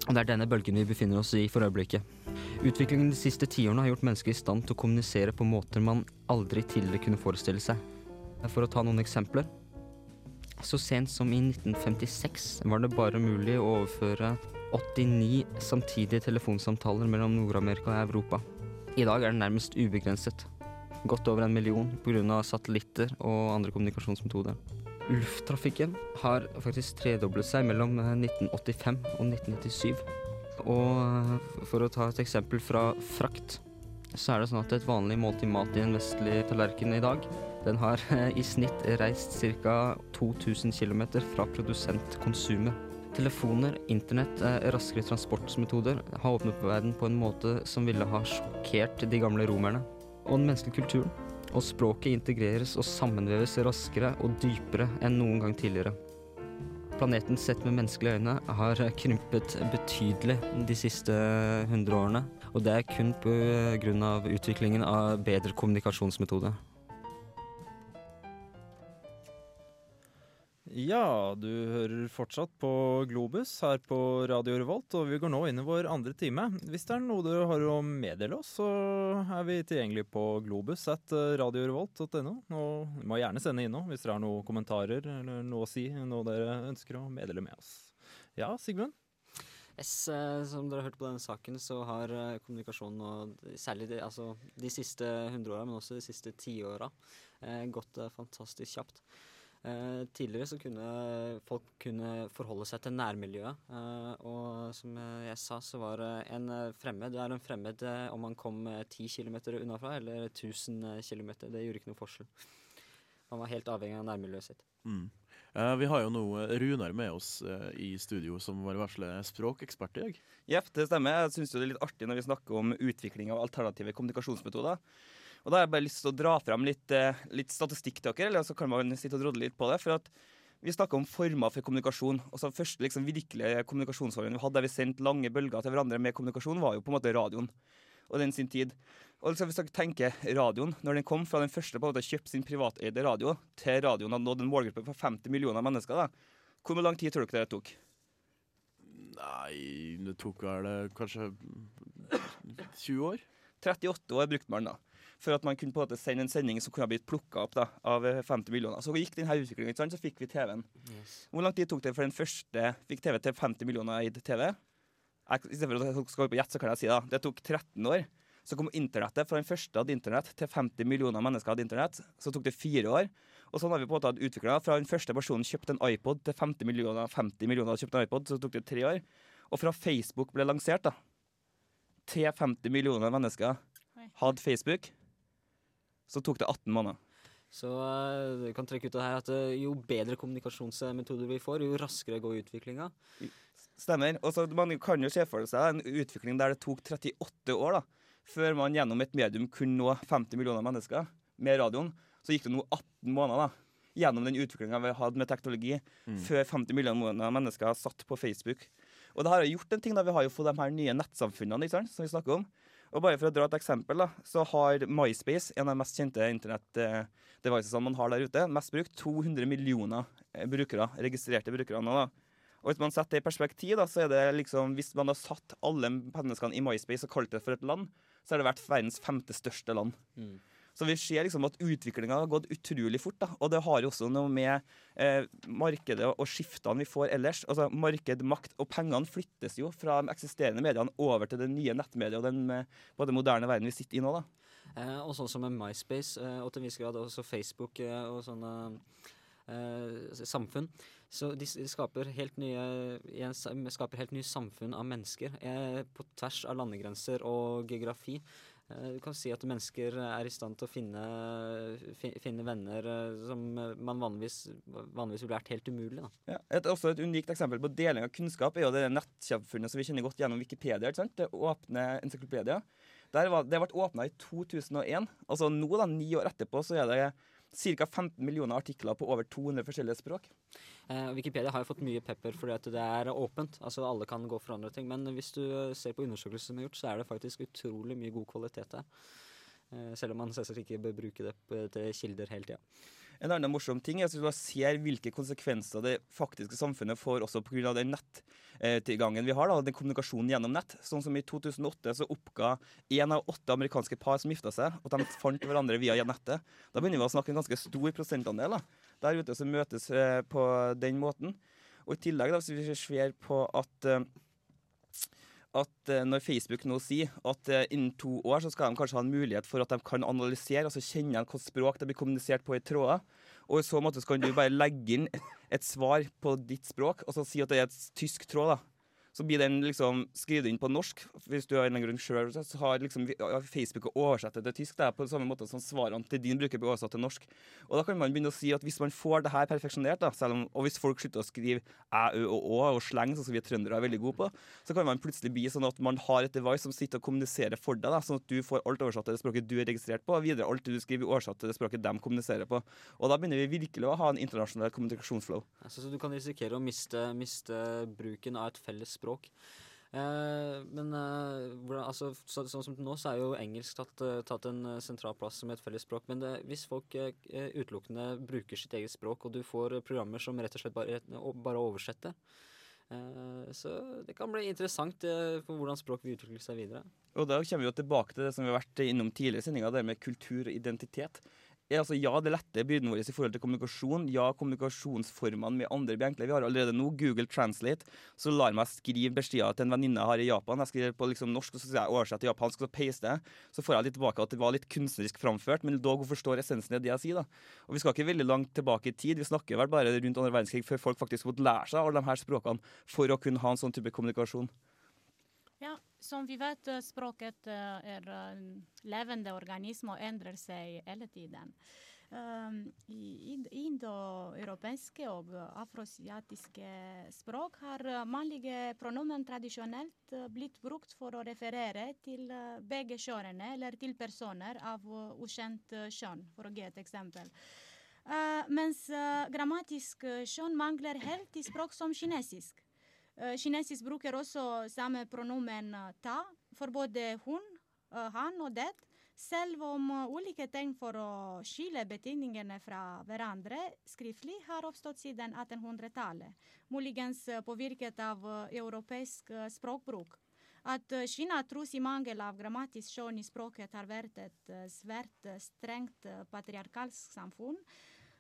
Og det er denne bølgen vi befinner oss i for øyeblikket. Utviklingen de siste tiårene har gjort mennesker i stand til å kommunisere på måter man aldri tidligere kunne forestille seg. For å ta noen eksempler. Så sent som i 1956 var det bare mulig å overføre 89 samtidige telefonsamtaler mellom Nord-Amerika og Europa. I dag er det nærmest ubegrenset. Godt over en million pga. satellitter og andre kommunikasjonsmetoder. Lufttrafikken har faktisk tredoblet seg mellom 1985 og 1997. Og for å ta et eksempel fra frakt, så er det sånn at et vanlig måltid mat i en vestlig tallerken i dag, den har i snitt reist ca. 2000 km fra produsentkonsumet. Telefoner, internett, raskere transportmetoder har åpnet verden på en måte som ville ha sjokkert de gamle romerne. Og den menneskelige kulturen og språket integreres og sammenveves raskere og dypere enn noen gang tidligere. Planeten sett med menneskelige øyne har krympet betydelig de siste hundre årene, og det er kun pga. utviklingen av bedre kommunikasjonsmetode. Ja, du hører fortsatt på Globus her på Radio Revolt, og vi går nå inn i vår andre time. Hvis det er noe du har å meddele oss, så er vi tilgjengelig på globus at radiorevolt.no. Og du må gjerne sende inn noe hvis dere har noen kommentarer eller noe å si, noe dere ønsker å meddele med oss. Ja, Sigmund? Yes, eh, som dere har hørt på denne saken, så har eh, kommunikasjonen, og særlig de, altså, de siste hundre åra, men også de siste tiåra, eh, gått eh, fantastisk kjapt. Eh, tidligere så kunne folk kunne forholde seg til nærmiljøet. Eh, og som jeg sa, så var en fremmed Det er en fremmed om man kom ti kilometer unnafra eller 1000 kilometer. Det gjorde ikke noe forskjell. Man var helt avhengig av nærmiljøet sitt. Mm. Eh, vi har jo nå Runar med oss eh, i studio, som var varsle språkekspert i dag. Jepp, det stemmer. Jeg syns det er litt artig når vi snakker om utvikling av alternative kommunikasjonsmetoder. Og da har jeg bare lyst til å dra fram litt, eh, litt statistikk til dere, eller så kan man sitte og drodle litt på det. for at vi snakker om former for kommunikasjon. og Første liksom, virkelige kommunikasjonsformen vi hadde, der vi sendte lange bølger til hverandre med kommunikasjon, var jo på en måte radioen. Og den sin tid. Og liksom, Hvis dere tenker radioen, når den kom fra den første på en måte kjøpte sin privateide radio, til radioen hadde nådd en målgruppe på 50 millioner mennesker, da, hvor lang tid tror dere det tok? Nei, det tok vel kanskje 20 år? 38 år brukte man da for at man kunne på en måte sende en sending som kunne ha blitt plukka opp da, av 50 millioner. Så gikk denne utviklingen, så fikk vi TV-en. Yes. Hvor lang tid tok det for den første fikk TV til 50 millioner eid TV? Jeg, I stedet for å skal på gjett, så kan jeg si det. det tok 13 år. Så kom internettet. Fra den første hadde internett til 50 millioner mennesker hadde internett. Så tok det fire år. Og sånn har vi på en måte hatt utviklinga. Fra den første personen kjøpte en iPod til 50 millioner, 50 millioner kjøpte en iPod, så tok det tre år. Og fra Facebook ble lansert, da, til 50 millioner mennesker hadde Facebook, så tok det 18 måneder. Så du vi kan trekke ut det her at uh, jo bedre kommunikasjonsmetoder vi får, jo raskere går utviklinga. Stemmer. Og så Man kan jo se for seg en utvikling der det tok 38 år da, før man gjennom et medium kunne nå 50 millioner mennesker med radioen. Så gikk det nå 18 måneder da, gjennom den utviklinga vi hadde med teknologi, mm. før 50 millioner mennesker satt på Facebook. Og det har gjort en ting da, Vi har jo fått de her nye nettsamfunnene ikke sant, som vi snakker om. Og bare for å dra et eksempel, da, så har MySpace, en av de mest kjente internett-devicesene man har der ute, mest brukt 200 millioner eh, brukere, registrerte brukere nå. da. Og Hvis man setter det i perspektiv, da, så er det liksom, hvis man har satt alle menneskene i MySpace og kalt det for et land, så har det vært verdens femte største land. Mm. Så vi ser liksom at utviklinga har gått utrolig fort. da, Og det har jo også noe med eh, markedet og skiftene vi får ellers. Altså Marked, makt og pengene flyttes jo fra de eksisterende mediene over til det nye nettmediet og den på den moderne verden vi sitter i nå. da. Eh, og sånn som med MySpace, eh, og til en viss grad også Facebook eh, og sånne eh, samfunn. Så de, skaper helt nye, skaper helt nye samfunn av mennesker eh, på tvers av landegrenser og geografi. Eh, du kan si at mennesker er i stand til å finne, finne venner eh, som man vanligvis, vanligvis ville vært helt umulig. Ja, et, også et unikt eksempel på deling av kunnskap er jo det nettsamfunnet som vi kjenner godt gjennom Wikipedia. ikke sant? Det åpne encyclopedia. Var, det ble åpna i 2001. Altså nå, da, ni år etterpå, så er det ca. 15 millioner artikler på over 200 forskjellige språk. Eh, Wikipedia har jo fått mye pepper fordi det er åpent. altså Alle kan gå for andre ting. Men hvis du ser på undersøkelser som er gjort, så er det faktisk utrolig mye god kvalitet der. Eh, Selv om man selvsagt ikke bør bruke det til kilder hele tida. En annen morsom ting er at man ser hvilke konsekvenser det faktiske samfunnet får også pga. den nettilgangen vi har, da, den kommunikasjonen gjennom nett. Sånn som I 2008 så oppga én av åtte amerikanske par som gifta seg, at de fant hverandre via nettet. Da begynner vi å snakke en ganske stor prosentandel da, der ute som møtes eh, på den måten. Og I tillegg, da, hvis vi ser på at eh, at eh, når Facebook nå sier at eh, innen to år så skal de kanskje ha en mulighet for at de kan analysere, altså kjenne igjen hvilket språk det blir kommunisert på i tråder. Og i så måte så kan du bare legge inn et, svar på ditt språk, og så si at det er et tysk tråd. da. Så blir den liksom skrevet inn på norsk. Hvis du har en grunn selv, så har liksom Facebook oversatt det til tysk. Det er på samme måte som svarene til din bruker blir oversatt til norsk. Og da kan man begynne å si at hvis man får det her perfeksjonert, da, om, og hvis folk slutter å skrive æ, ø og å og sleng, sånn som vi trøndere er veldig gode på, så kan man plutselig bli sånn at man har et device som sitter og kommuniserer for deg, da, sånn at du får alt oversatt til det språket du er registrert på, og videre alt du skriver oversatt til det språket de kommuniserer på. Og da begynner vi virkelig å ha en internasjonal kommunikasjonsflow. Altså, så du kan risikere å miste, miste bruken av et felles språk. Eh, men eh, altså, så, sånn som nå, så er jo engelsk tatt, eh, tatt en eh, sentral plass som et felles språk. Men det, hvis folk eh, eh, utelukkende bruker sitt eget språk, og du får programmer som rett og slett bare, bare oversetter Så det kan bli interessant for hvordan språk vil utvikle seg videre. Og da kommer vi jo tilbake til det som vi har vært innom tidligere i sendinga, det med kultur og identitet. Altså, ja, det letter byrden vår i forhold til kommunikasjon. Ja, kommunikasjonsformene med andre blir enklere. Vi har allerede nå Google Translate, så lar meg skrive beskjeder til en venninne jeg har i Japan. Jeg skriver på liksom norsk, og så sier jeg oversett til japansk, og så paste jeg. Så får jeg litt tilbake at det var litt kunstnerisk framført, men dog hun forstår essensen i det jeg sier. da. Og Vi skal ikke veldig langt tilbake i tid. Vi snakker vel bare rundt andre verdenskrig før folk faktisk måtte lære seg alle de her språkene for å kunne ha en sånn type kommunikasjon. Som vi vet, eh, språket eh, er en levende organisme og endrer seg hele tiden. Um, I indoeuropeiske og afrosiatiske språk har eh, mannlige pronomen tradisjonelt eh, blitt brukt for å referere til eh, begge kjønnene eller til personer av eh, ukjent eh, kjønn, for å gi et eksempel. Eh, mens eh, grammatisk eh, kjønn mangler helt i språk som kinesisk. Eh, kinesisk bruker også samme pronomen eh, ta for både hun, eh, han og det, selv om eh, ulike tegn for å skille betydningene fra hverandre skriftlig har oppstått siden 1800-tallet, muligens eh, påvirket av eh, europeisk eh, språkbruk. At eh, Kina tros i mangel av grammatisk skjønn i språket har vært et eh, svært eh, strengt eh, patriarkalsk samfunn,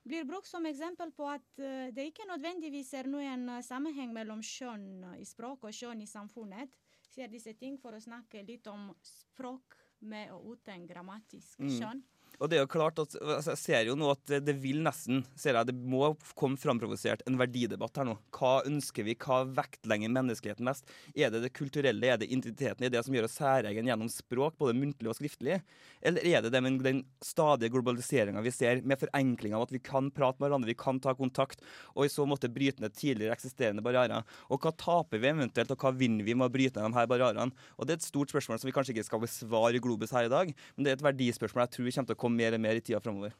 blir brukt som eksempel på at eh, det ikke nødvendigvis er noen eh, sammenheng mellom kjønn i språk og kjønn i samfunnet. Sier disse ting for å snakke litt om språk med og uten grammatisk Mm. Og det er jo klart at altså, Jeg ser jo nå at det, vil nesten ser jeg, Det må komme framprovosert en verdidebatt her nå. Hva ønsker vi? Hva vektlegger menneskeheten mest? Er det det kulturelle? Er det identiteten? Er det det som gjør oss særegen gjennom språk, både muntlig og skriftlig? Eller er det det med den stadige globaliseringa vi ser, med forenkling av at vi kan prate med hverandre, vi kan ta kontakt, og i så måte bryte ned tidligere eksisterende barrierer? Og hva taper vi eventuelt, og hva vinner vi med å bryte ned de her barrierene? Og det er et stort spørsmål som vi kanskje ikke skal besvare i Globus her i dag, men det er et verdispørsmål jeg tror vi kommer til å komme mer og mer i tida framover.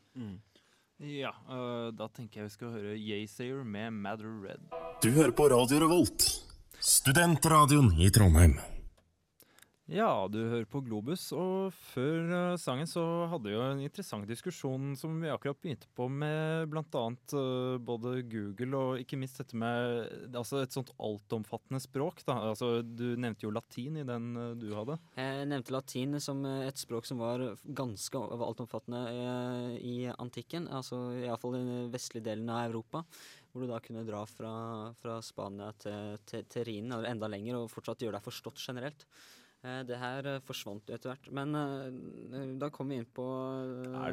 Ja, øh, da tenker jeg vi skal høre Yaysayer med Matter Red. Du hører på Radio Revolt, studentradioen i Trondheim. Ja, du hører på Globus, og før øh, sangen så hadde vi jo en interessant diskusjon som vi akkurat begynte på med bl.a. Uh, både Google og ikke minst dette med altså et sånt altomfattende språk. Da. Altså, du nevnte jo latin i den øh, du hadde. Jeg nevnte latin som eh, et språk som var ganske altomfattende eh, i antikken. Altså iallfall den vestlige delen av Europa. Hvor du da kunne dra fra, fra Spania til, til, til Rhinen, eller enda lenger, og fortsatt gjøre deg forstått generelt. Eh, Det her eh, forsvant jo etter hvert. Men eh, da kom vi inn på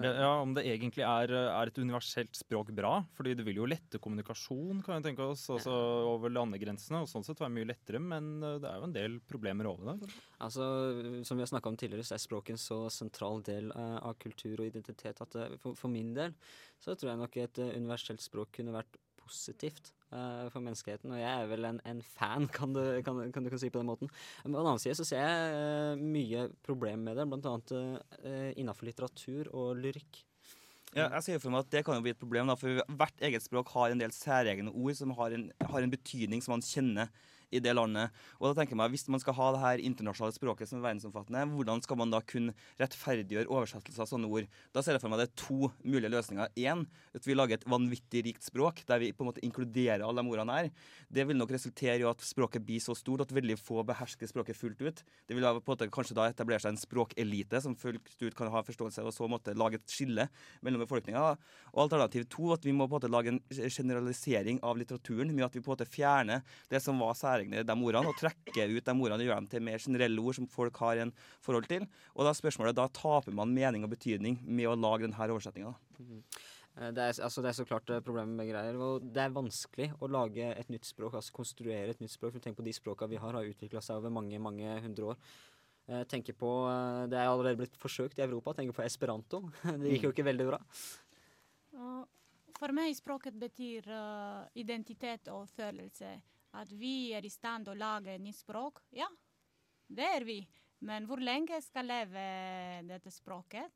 det, ja, Om det egentlig er, er et universelt språk bra? Fordi det vil jo lette kommunikasjon kan jeg tenke oss, altså over landegrensene. og sånn sett være mye lettere, Men det er jo en del problemer over det. Altså, Som vi har snakka om tidligere, så er språket en så sentral del av kultur og identitet at for, for min del så tror jeg nok et universelt språk kunne vært positivt uh, for menneskeheten. Og jeg er vel en, en fan, kan du, kan, kan du kan si på den måten. Men på den annen side så ser jeg uh, mye problem med det, annet uh, innafor litteratur og lyrikk. Ja, jeg ser for meg at Det kan jo bli et problem, da, for hvert eget språk har en del særegne ord som har en, har en betydning som man kjenner i det landet. Og da tenker jeg meg, Hvis man skal ha det her internasjonale språket som er verdensomfattende, hvordan skal man da kunne rettferdiggjøre oversettelser av sånne ord? Da ser jeg for meg det er to mulige løsninger. Én, at vi lager et vanvittig rikt språk der vi på en måte inkluderer alle de ordene her. Det vil nok resultere i at språket blir så stort at veldig få behersker språket fullt ut. Det vil på en måte kanskje da etablere seg en språkelite som fullt ut kan ha forståelse og så måtte lage et skille mellom befolkninga. Og alternativ to, at vi må på en måte lage en generalisering av litteraturen med at vi på en måte fjerner det som var særegne de ordene, og trekker ut de ordene og gjør dem til mer generelle ord som folk har en forhold til. Og da er spørsmålet, da taper man mening og betydning med å lage denne oversetninga. Eh, Det er, altså, det er så klart eh, problemet med greier. Og det er vanskelig å lage et nytt språk, altså konstruere et nytt språk. For tenk på de språka vi har, har utvikla seg over mange, mange hundre år. Jeg tenker på, eh, Det er allerede blitt forsøkt i Europa. Tenker på esperanto. Det gikk jo ikke veldig bra. For meg språket betyr identitet og følelse. At vi er i stand til å lage et nytt språk. Ja, det er vi. Men hvor lenge skal leve dette språket?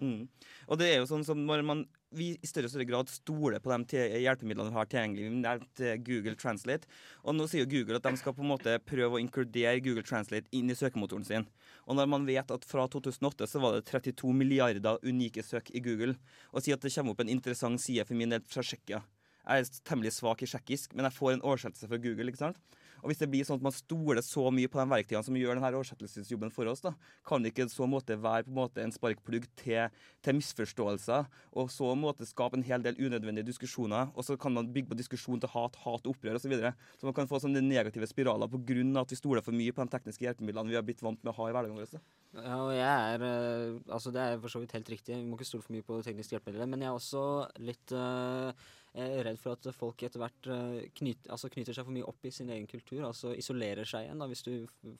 Mm. Og det er jo sånn som når man vi i større og større grad stoler på de hjelpemidlene vi har tilgjengelig. Nevnte Google Translate. Og nå sier Google at de skal på en måte prøve å inkludere Google Translate inn i søkemotoren sin. Og når man vet at fra 2008 så var det 32 milliarder unike søk i Google, og sier at det kommer opp en interessant side for min del fra Tsjekkia. Jeg er temmelig svak i tsjekkisk, men jeg får en oversettelse fra Google. ikke sant? Og Hvis det blir sånn at man stoler så mye på de verktøyene som gjør denne oversettelsesjobben for oss, da, kan det ikke så måte være på en måte en sparkplugg til, til misforståelser, og så måte skape en hel del unødvendige diskusjoner, og så kan man bygge på diskusjon til hat, hat, opprør osv. Så, videre. så man kan få sånne negative spiraler pga. at vi stoler for mye på de tekniske hjelpemidlene vi har blitt vant med å ha i hverdagen vår. da. Ja, og jeg er eh, Altså, det er for så vidt helt riktig. Vi må ikke stole for mye på tekniske hjelpemidler. Men jeg er også litt jeg er redd for at folk etter hvert eh, knyt, altså knyter seg for mye opp i sin egen kultur. Altså isolerer seg igjen, da, hvis du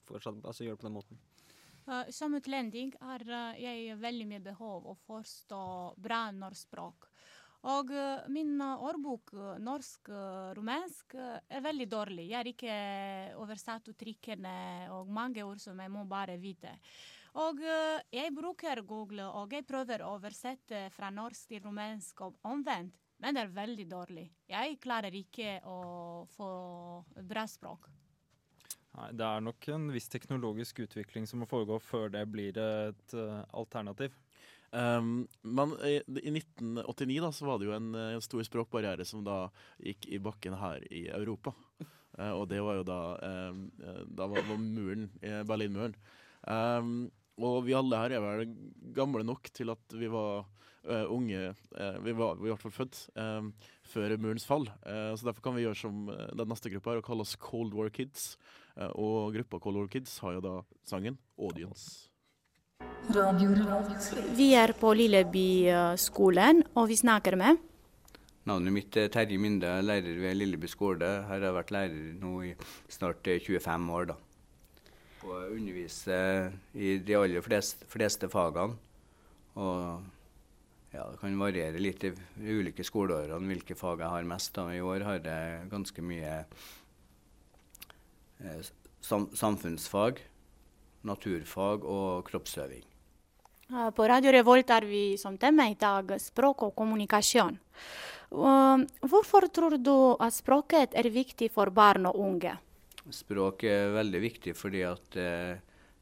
fortsatt altså, gjør det på den måten. Som utlending har uh, jeg veldig mye behov å forstå bra norsk språk. Og min årbok, norsk romansk, uh, er veldig dårlig. Jeg har ikke oversatt uttrykkene og mange ord som jeg må bare vite. Og jeg bruker Google, og jeg prøver å oversette fra norsk til rumensk og omvendt, men det er veldig dårlig. Jeg klarer ikke å få bra språk. Nei, det er nok en viss teknologisk utvikling som må foregå før det blir et uh, alternativ. Um, men i, i 1989 da, så var det jo en, en, stor språkbarriere som da gikk i bakken her i Europa. Uh, og det var jo da um, eh, Da var, var muren, eh, Berlinmuren. Um, og vi alle her er vel gamle nok til at vi var eh, unge eh, Vi var i hvert fall født um, før murens fall. Eh, så derfor kan vi gjøre som eh, den neste gruppa her og kalle oss Cold War Kids. Eh, og gruppa Cold War Kids har jo da sangen Audience. Vi er på Lillebyskolen, og vi snakker med Navnet mitt er Terje Minde, er lærer ved Lilleby skole. Her har jeg vært lærer nå i snart eh, 25 år. da. Og jeg underviser i de aller fleste, fleste fagene. Og ja, det kan variere litt i ulike skoleårene hvilke fag jeg har mest. da. I år har jeg ganske mye eh, sam samfunnsfag, naturfag og kroppsøving. På Radio Revolt har vi som tema i dag språk og kommunikasjon. Hvorfor tror du at språket er viktig for barn og unge? Språk er veldig viktig fordi at det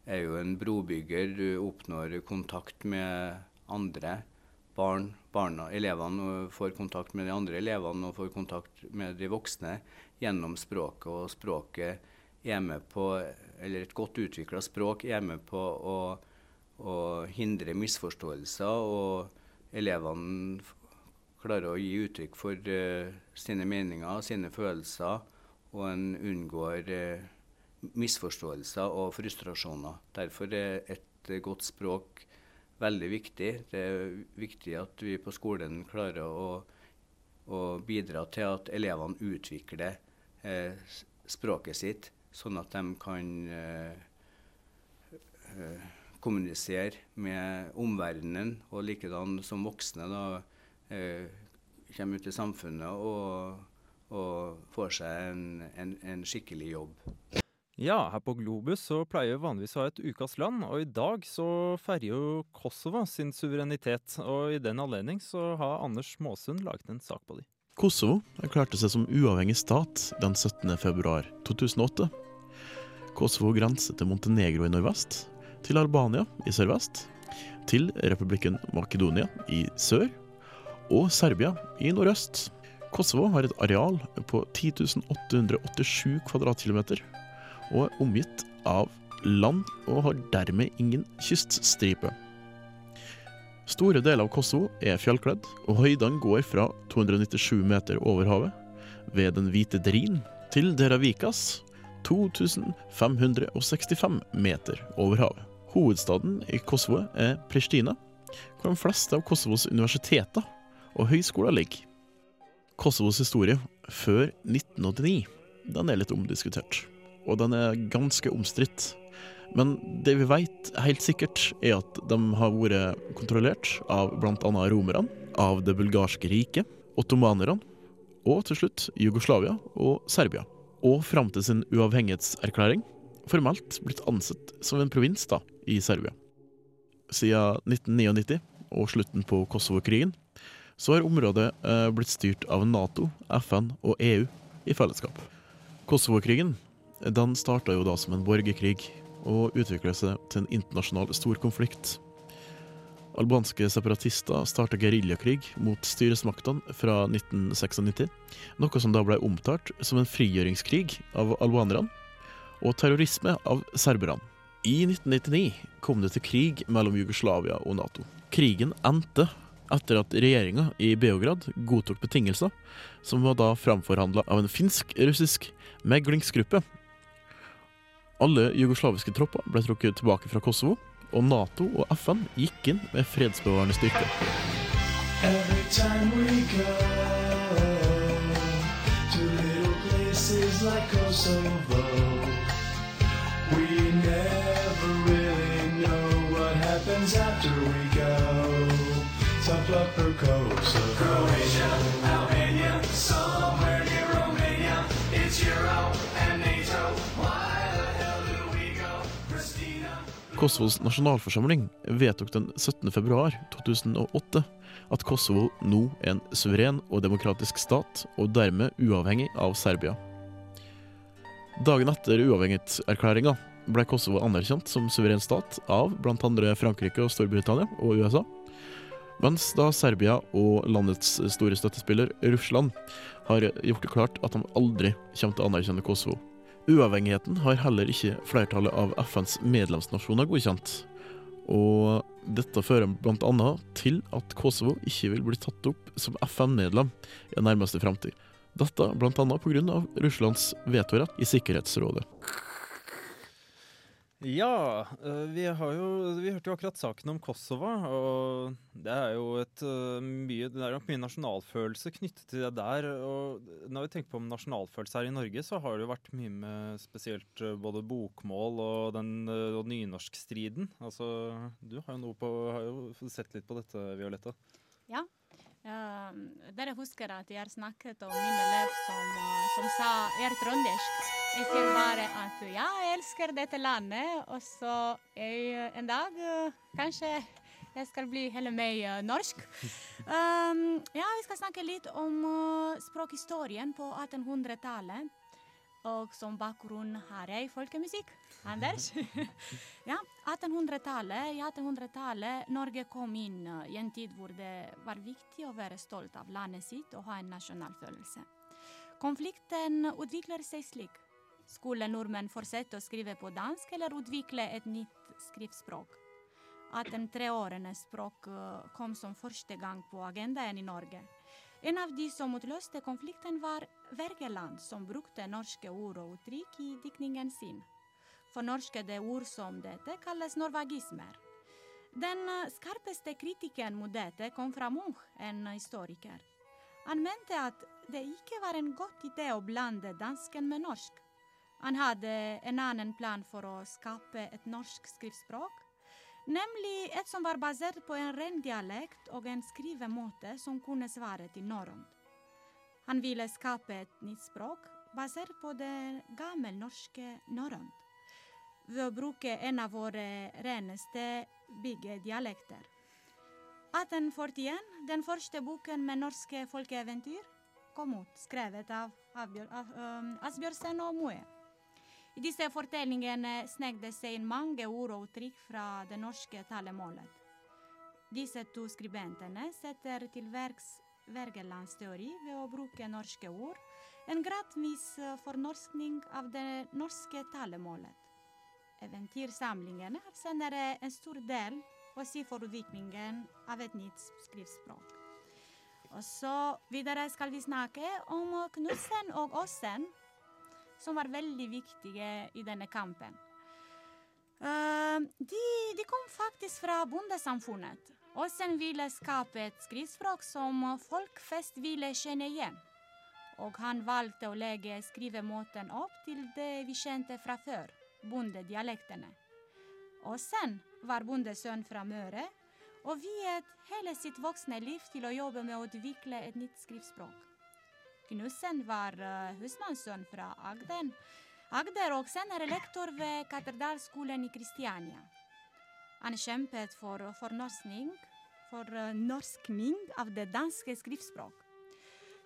er jo en brobygger. Du oppnår kontakt med andre barn. Barna, elevene får kontakt med de andre elevene og får kontakt med de voksne gjennom språket. Og språket er med på, eller et godt utvikla språk er med på å, å hindre misforståelser. Og elevene klarer å gi uttrykk for uh, sine meninger, sine følelser og en unngår uh, misforståelser og frustrasjoner. Derfor er et godt språk veldig viktig. Det er viktig at vi på skolen klarer å, å bidra til at elevene utvikler eh, språket sitt, sånn at de kan eh, eh, kommunisere med omverdenen, og likedan som voksne da, eh, kommer ut i samfunnet og, og får seg en, en, en skikkelig jobb. Ja, her på Globus så pleier vi vanligvis å ha et ukas land, og i dag så feirer jo Kosovo sin suverenitet. Og i den anledning så har Anders Måsund laget en sak på de. Kosovo erklærte seg som uavhengig stat den 17. februar 2008. Kosovo grenser til Montenegro i nordvest, til Albania i sørvest, til republikken Makedonia i sør og Serbia i nordøst. Kosovo har et areal på 10 887 kvadratkilometer og er omgitt av land og har dermed ingen kyststripe. Store deler av Kosovo er fjellkledd, og høydene går fra 297 meter over havet ved Den hvite drin til Deravikas 2565 meter over havet. Hovedstaden i Kosovo er Pristina, hvor de fleste av Kosovos universiteter og høyskoler ligger. Kosovos historie før 1989 den er litt omdiskutert, og den er ganske omstridt. Men det vi vet helt sikkert, er at de har vært kontrollert av bl.a. romerne, av det bulgarske riket, ottomanerne og til slutt Jugoslavia og Serbia. Og fram til sin uavhengighetserklæring formelt blitt ansett som en provins da, i Serbia. Siden 1999 og slutten på Kosovo-krigen så har området eh, blitt styrt av Nato, FN og EU i fellesskap. Kosovo-krigen den starta jo da som en borgerkrig og utvikla seg til en internasjonal storkonflikt. Albanske separatister starta geriljakrig mot styresmaktene fra 1996, noe som da ble omtalt som en frigjøringskrig av albanerne og terrorisme av serberne. I 1999 kom det til krig mellom Jugoslavia og Nato. Krigen endte etter at regjeringa i Beograd godtok betingelser som var da framforhandla av en finsk-russisk meglingsgruppe. Alle jugoslaviske tropper ble trukket tilbake fra Kosovo, og Nato og FN gikk inn med fredsbevarende styrke. Like Kosovo, we Kosovos nasjonalforsamling vedtok den 17. februar 2008 at Kosovo nå er en suveren og demokratisk stat, og dermed uavhengig av Serbia. Dagen etter uavhengighetserklæringa ble Kosovo anerkjent som suveren stat av bl.a. Frankrike og Storbritannia og USA. Mens da Serbia og landets store støttespiller Russland har gjort det klart at de aldri kommer til å anerkjenne Kosovo. Uavhengigheten har heller ikke flertallet av FNs medlemsnasjoner godkjent. Og dette fører bl.a. til at Kosovo ikke vil bli tatt opp som FN-medlem i nærmeste framtid. Dette bl.a. pga. Russlands vetorett i Sikkerhetsrådet. Ja, øh, vi har jo Vi hørte jo akkurat saken om Kosova. og det er jo et øh, mye Det er nok mye nasjonalfølelse knyttet til det der. Og når vi tenker på nasjonalfølelse her i Norge, så har det jo vært mye med spesielt øh, både bokmål og den og nynorskstriden. Altså, du har jo noe på Har jo sett litt på dette, Violetta. Ja. Um, dere husker at jeg har snakket om min elev som, uh, som sa jeg er trøndersk. Jeg sier bare at ja, jeg elsker dette landet, og så jeg, en dag uh, kanskje jeg skal bli heller uh, norsk. Um, ja, vi skal snakke litt om uh, språkhistorien på 1800-tallet. Og som bakgrunn har jeg folkemusikk. Anders? ja, 1800-tallet. I 1800-tallet Norge kom inn uh, i en tid hvor det var viktig å være stolt av landet sitt og ha en nasjonal følelse. Konflikten utvikler seg slik. Skulle nordmenn fortsette å skrive på dansk eller utvikle et nytt skriftspråk? 1803-årenes språk uh, kom som første gang på agendaen i Norge. En av de som utløste konflikten, var Wergeland, som brukte norske ord og uttrykk i diktningen sin. Fornorskede ord som dette kalles norvagismer. Den uh, skarpeste kritikeren mot dette kom fra Munch, en historiker. Han mente at det ikke var en god idé å blande dansken med norsk. Han hadde en annen plan for å skape et norsk skriftspråk, nemlig et som var basert på en ren dialekt og en skrivemåte som kunne svare til norrønt. Han ville skape et nytt språk basert på det gammelnorske norrønt, ved å bruke en av våre reneste byggedialekter. 1841, den første boken med norske folkeeventyr, kom ut, skrevet av av, Asbjørnsen og Moe. I disse fortellingene snek det seg inn mange ord og uttrykk fra det norske talemålet. Disse to skribentene setter til verks Wergelands teori ved å bruke norske ord, en gradvis eh, fornorskning av det norske talemålet. Eventyrsamlingene har senere en stor del å si for utviklingen av et nytt skriftspråk. Og så videre skal vi snakke om Knutsen og Åsen, som var veldig viktige i denne kampen. Uh, de, de kom faktisk fra bondesamfunnet. Åsen ville skape et skriftspråk som folk flest ville kjenne igjen. Og han valgte å legge skrivemåten opp til det vi kjente fra før, bondedialektene. Åsen var bondesønn fra Møre og viet hele sitt voksne liv til å jobbe med å utvikle et nytt skriftspråk. Knussen var uh, husmannssønn fra Agden, Agder og senere lektor ved katedralskolen i Kristiania. Han kjempet for fornorskning, for uh, norskning av det danske skriftspråk.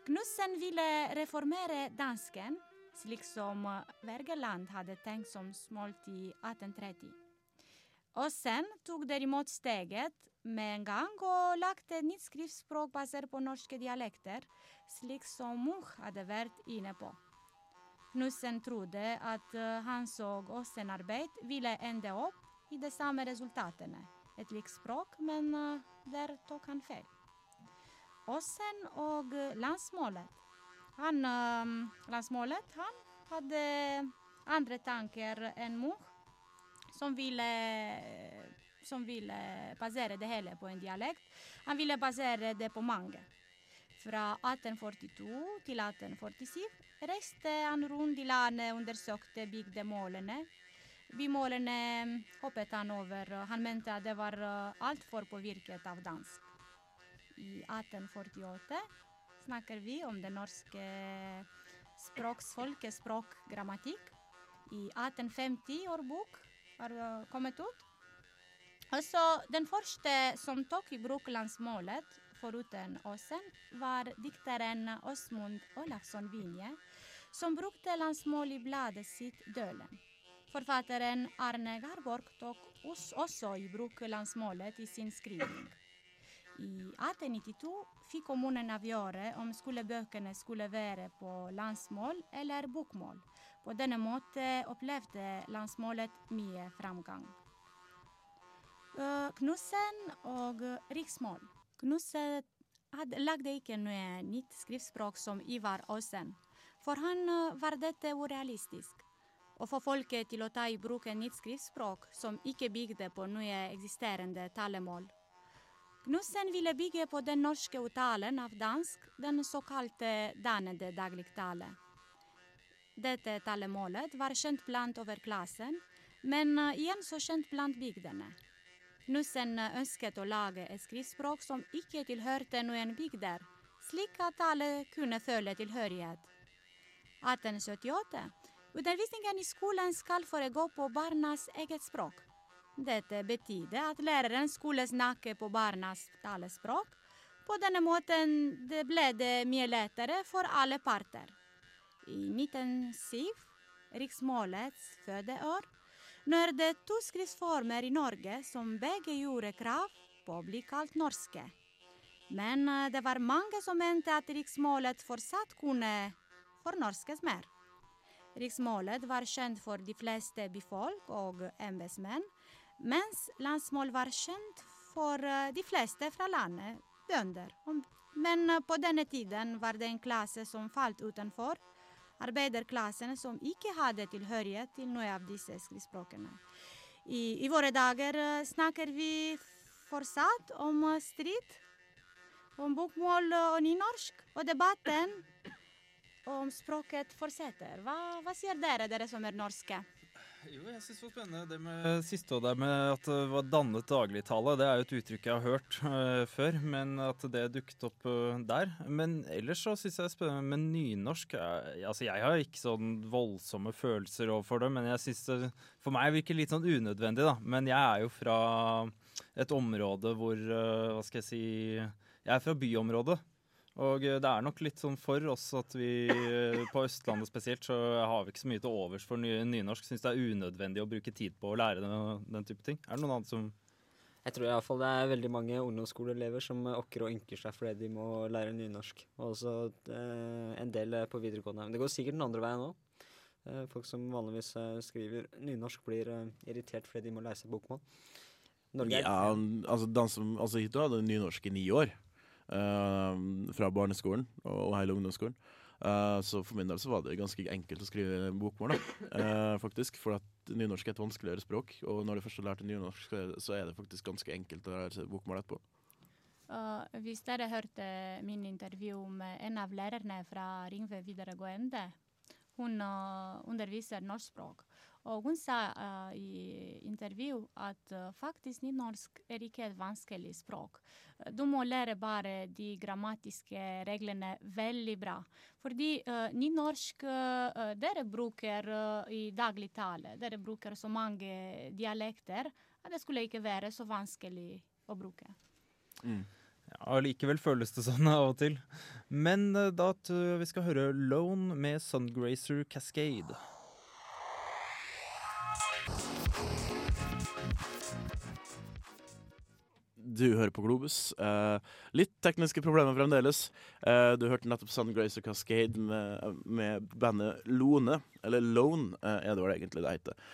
Knussen ville reformere dansken, slik som uh, Wergeland hadde tenkt som smolt i 1830. Åsen tok derimot steget med en gang og lagde et nytt skriftspråk basert på norske dialekter, slik som Munch hadde vært inne på. Knussen trodde at uh, hans og Åsen arbeid ville ende opp i de samme resultatene, et likt språk, men uh, der tok han feil. Åsen og landsmålet. Han, landsmålet, han hadde andre tanker enn Munch, som ville som ville basere det hele på en dialekt. Han ville basere det på mange. Fra 1842 til 1847 reiste han rundt i landet og undersøkte bygdemålene. Bymålene hoppet han over. og Han mente at det var altfor påvirket av dansk. I 1848 snakker vi om det norske språks folkespråkgrammatikk. I 1850 årbok har kommet ut. Altså, den første som tok i bruk landsmålet, foruten Åsen, var dikteren Åsmund Olafsson Vinje, som brukte landsmål i bladet sitt Dølen. Forfatteren Arne Garborg tok også i bruk landsmålet i sin skriving. I 1892 fikk kommunen avgjøre om skolebøkene skulle være på landsmål eller bokmål. På denne måten opplevde landsmålet mye framgang. Knussen og riksmål. Knussen lagde ikke noe nytt skriftspråk som Ivar Aasen, for han var dette urealistisk. Å få folket til å ta i bruk et nytt skriftspråk som ikke bygde på noe eksisterende talemål. Knussen ville bygge på den norske uttalen av dansk, den såkalte dannede dagligtale. Dette talemålet var kjent blant overklassen, men igjen så kjent blant bygdene. Knussen ønsket å lage et skriftspråk som ikke tilhørte noen bygder, slik at alle kunne føle tilhørighet. 1878. Undervisningen i skolen skal foregå på barnas eget språk. Dette betydde at læreren skulle snakke på barnas talespråk. På denne måten ble det mye lettere for alle parter. I 1907, riksmålets fødeår, når det to skriftformer i Norge som begge gjorde krav på å bli kalt norske. Men det var mange som mente at riksmålet fortsatt kunne fornorskes mer. Riksmålet var kjent for de fleste byfolk og embetsmenn, mens landsmål var kjent for de fleste fra landet, bønder. Men på denne tiden var det en klasse som falt utenfor, arbeiderklassen som ikke hadde tilhørighet til noe av disse skriftspråkene. I, I, våre dager snakker vi fortsatt om strid, om bokmål og nynorsk, og debatten om språket fortsetter. Hva, hva sier dere, dere som er norske? Jo, jeg syns det var spennende det med siste og det med at det var dannet dagligtale. Det er jo et uttrykk jeg har hørt uh, før, men at det dukket opp uh, der. Men ellers så syns jeg det er spennende med nynorsk. Eh, altså, jeg har ikke sånn voldsomme følelser overfor det, men jeg synes det for meg virker litt sånn unødvendig, da. Men jeg er jo fra et område hvor uh, Hva skal jeg si Jeg er fra byområdet. Og eh, det er nok litt sånn for oss at vi eh, på Østlandet spesielt så har vi ikke så mye til overs for nynorsk. Syns det er unødvendig å bruke tid på å lære den, den type ting. Er det noen annet som Jeg tror i hvert fall det er veldig mange ungdomsskoleelever som okker og ynker seg fordi de må lære nynorsk. Og også eh, en del på videregående. Men det går sikkert den andre veien òg. Eh, folk som vanligvis skriver nynorsk, blir irritert fordi de må lære seg bokmål. Norge er- Ja, altså, den som, altså hit hadde nynorsk i ni år. Eh, fra barneskolen og, hele ungdomsskolen. Eh, så for min del så var det ganske enkelt å skrive bokmål, da, eh, faktisk. For at nynorsk er et vanskeligere språk, og når du først har lært nynorsk, så er det- faktisk ganske enkelt å lære seg bokmål etterpå. Og hvis dere hørte min intervju med en av lærerne fra Ringve videregående, hun underviser norsk norskspråk. Og hun sa uh, i intervju at uh, faktisk nynorsk er ikke et vanskelig språk. Du må lære bare de grammatiske reglene veldig bra. Fordi uh, nynorsk uh, dere bruker i dagligtale. Dere bruker så mange dialekter at det skulle ikke være så vanskelig å bruke. Ja, Likevel føles det sånn av og til. Men eh, da jeg vi skal høre Lone med 'Sungracer Cascade. Du hører på Globus. Uh, litt tekniske problemer fremdeles. Uh, du hørte nettopp Sun Grace og Cascade med, med bandet Lone, eller Lone uh, er det vel egentlig det heter.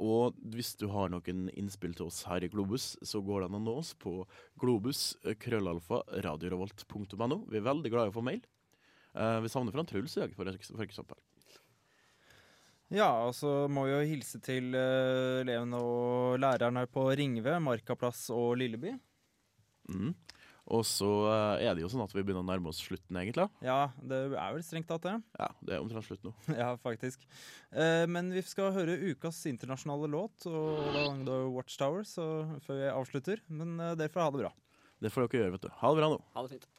Og hvis du har noen innspill til oss her i Globus, så går det an å nå oss på globus, eh, krøllalfa, radiorevolt.no. Vi er veldig glad i å få mail. Vi savner fra Truls i dag, for eksempel. Ja, og så må vi jo hilse til uh, elevene og lærerne her på Ringve, Markaplass og Lilleby. Mm. Og så uh, er det jo sånn at vi begynner å nærme oss slutten, egentlig. Ja, det er vel strengt tatt det. Ja, det er omtrent slutt nå. ja, faktisk. Uh, men vi skal høre ukas internasjonale låt, og Along the Watchtower, så før vi avslutter. Men uh, dere får ha det bra. Det får dere gjøre, vet du. Ha det bra nå. Ha det fint.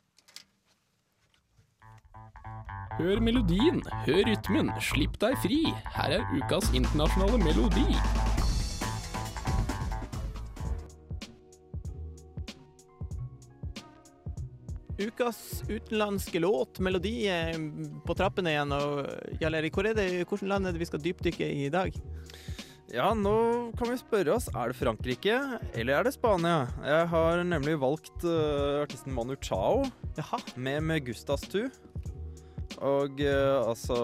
Hør melodien, hør rytmen, slipp deg fri. Her er ukas internasjonale melodi. Ukas utenlandske låt, melodi, er på trappene igjen. Og Jarl Erik, hvor er det, hvilket land er det vi skal dypdykke i i dag? Ja, nå kan vi spørre oss, er det Frankrike eller er det Spania? Jeg har nemlig valgt uh, artisten Manu Chao med Megustas Tu. Og uh, altså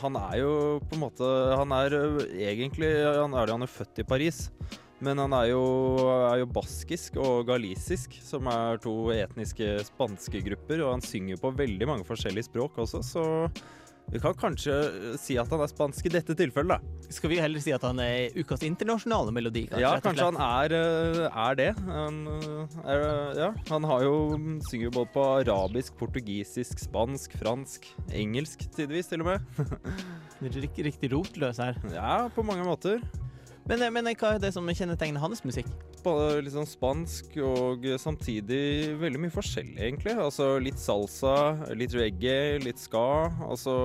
Han er jo på en måte Han er uh, egentlig Han er, han er født i Paris. Men han er jo, er jo baskisk og galisisk, som er to etniske spanske grupper. Og han synger på veldig mange forskjellige språk også, så vi kan kanskje si at han er spansk i dette tilfellet, da. Skal vi heller si at han er ukas internasjonale melodi? kanskje, Ja, kanskje han er, eh, er det. Han, eh, er, ja, han har jo synger jo både på arabisk, portugisisk, spansk, fransk, engelsk tidvis til og med. Riktig rotløs her. Ja, på mange måter. Men, eh, men hva er det som kjennetegner hans musikk? Både litt sånn spansk og samtidig veldig mye forskjellig, egentlig. Altså litt salsa, litt reggae, litt ska. Altså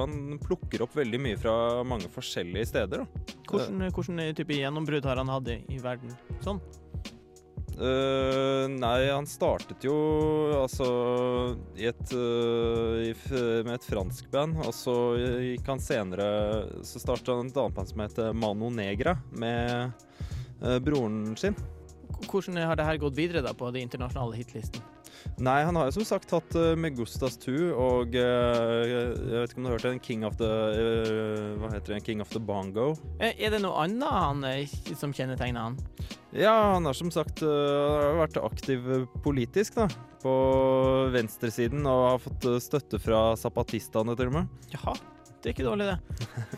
han plukker opp veldig mye fra mange forskjellige steder, da. Hvordan, hvordan type gjennombrudd har han hatt i verden? Sånn? Eh, nei, han startet jo altså i et, uh, i, med et fransk band, og så gikk han senere Så startet han et annet band som heter Mano Negra, med uh, broren sin. Hvordan har det her gått videre da på de internasjonale hitlistene? Nei, han har jo som sagt hatt uh, Megustas og uh, Jeg vet ikke om du har hørt den? King of the uh, Hva heter den? King of the Bongo. Er det noe annet han, som kjennetegner han? Ja, han har som sagt uh, vært aktiv politisk, da. På venstresiden, og har fått støtte fra zapatistene, til og med. Jaha. Det er ikke dårlig, det.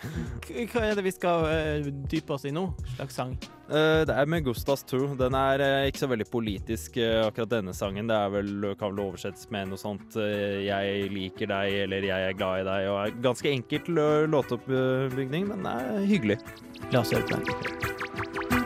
Hva er det vi skal uh, dype oss i nå? Slags sang? Uh, det er med Gustas Too. Den er uh, ikke så veldig politisk, akkurat denne sangen. Det er vel, kan vel oversettes med noe sånt 'Jeg liker deg' eller 'Jeg er glad i deg'. Og er ganske enkelt låtoppbygning, men det er hyggelig. La oss høre på den.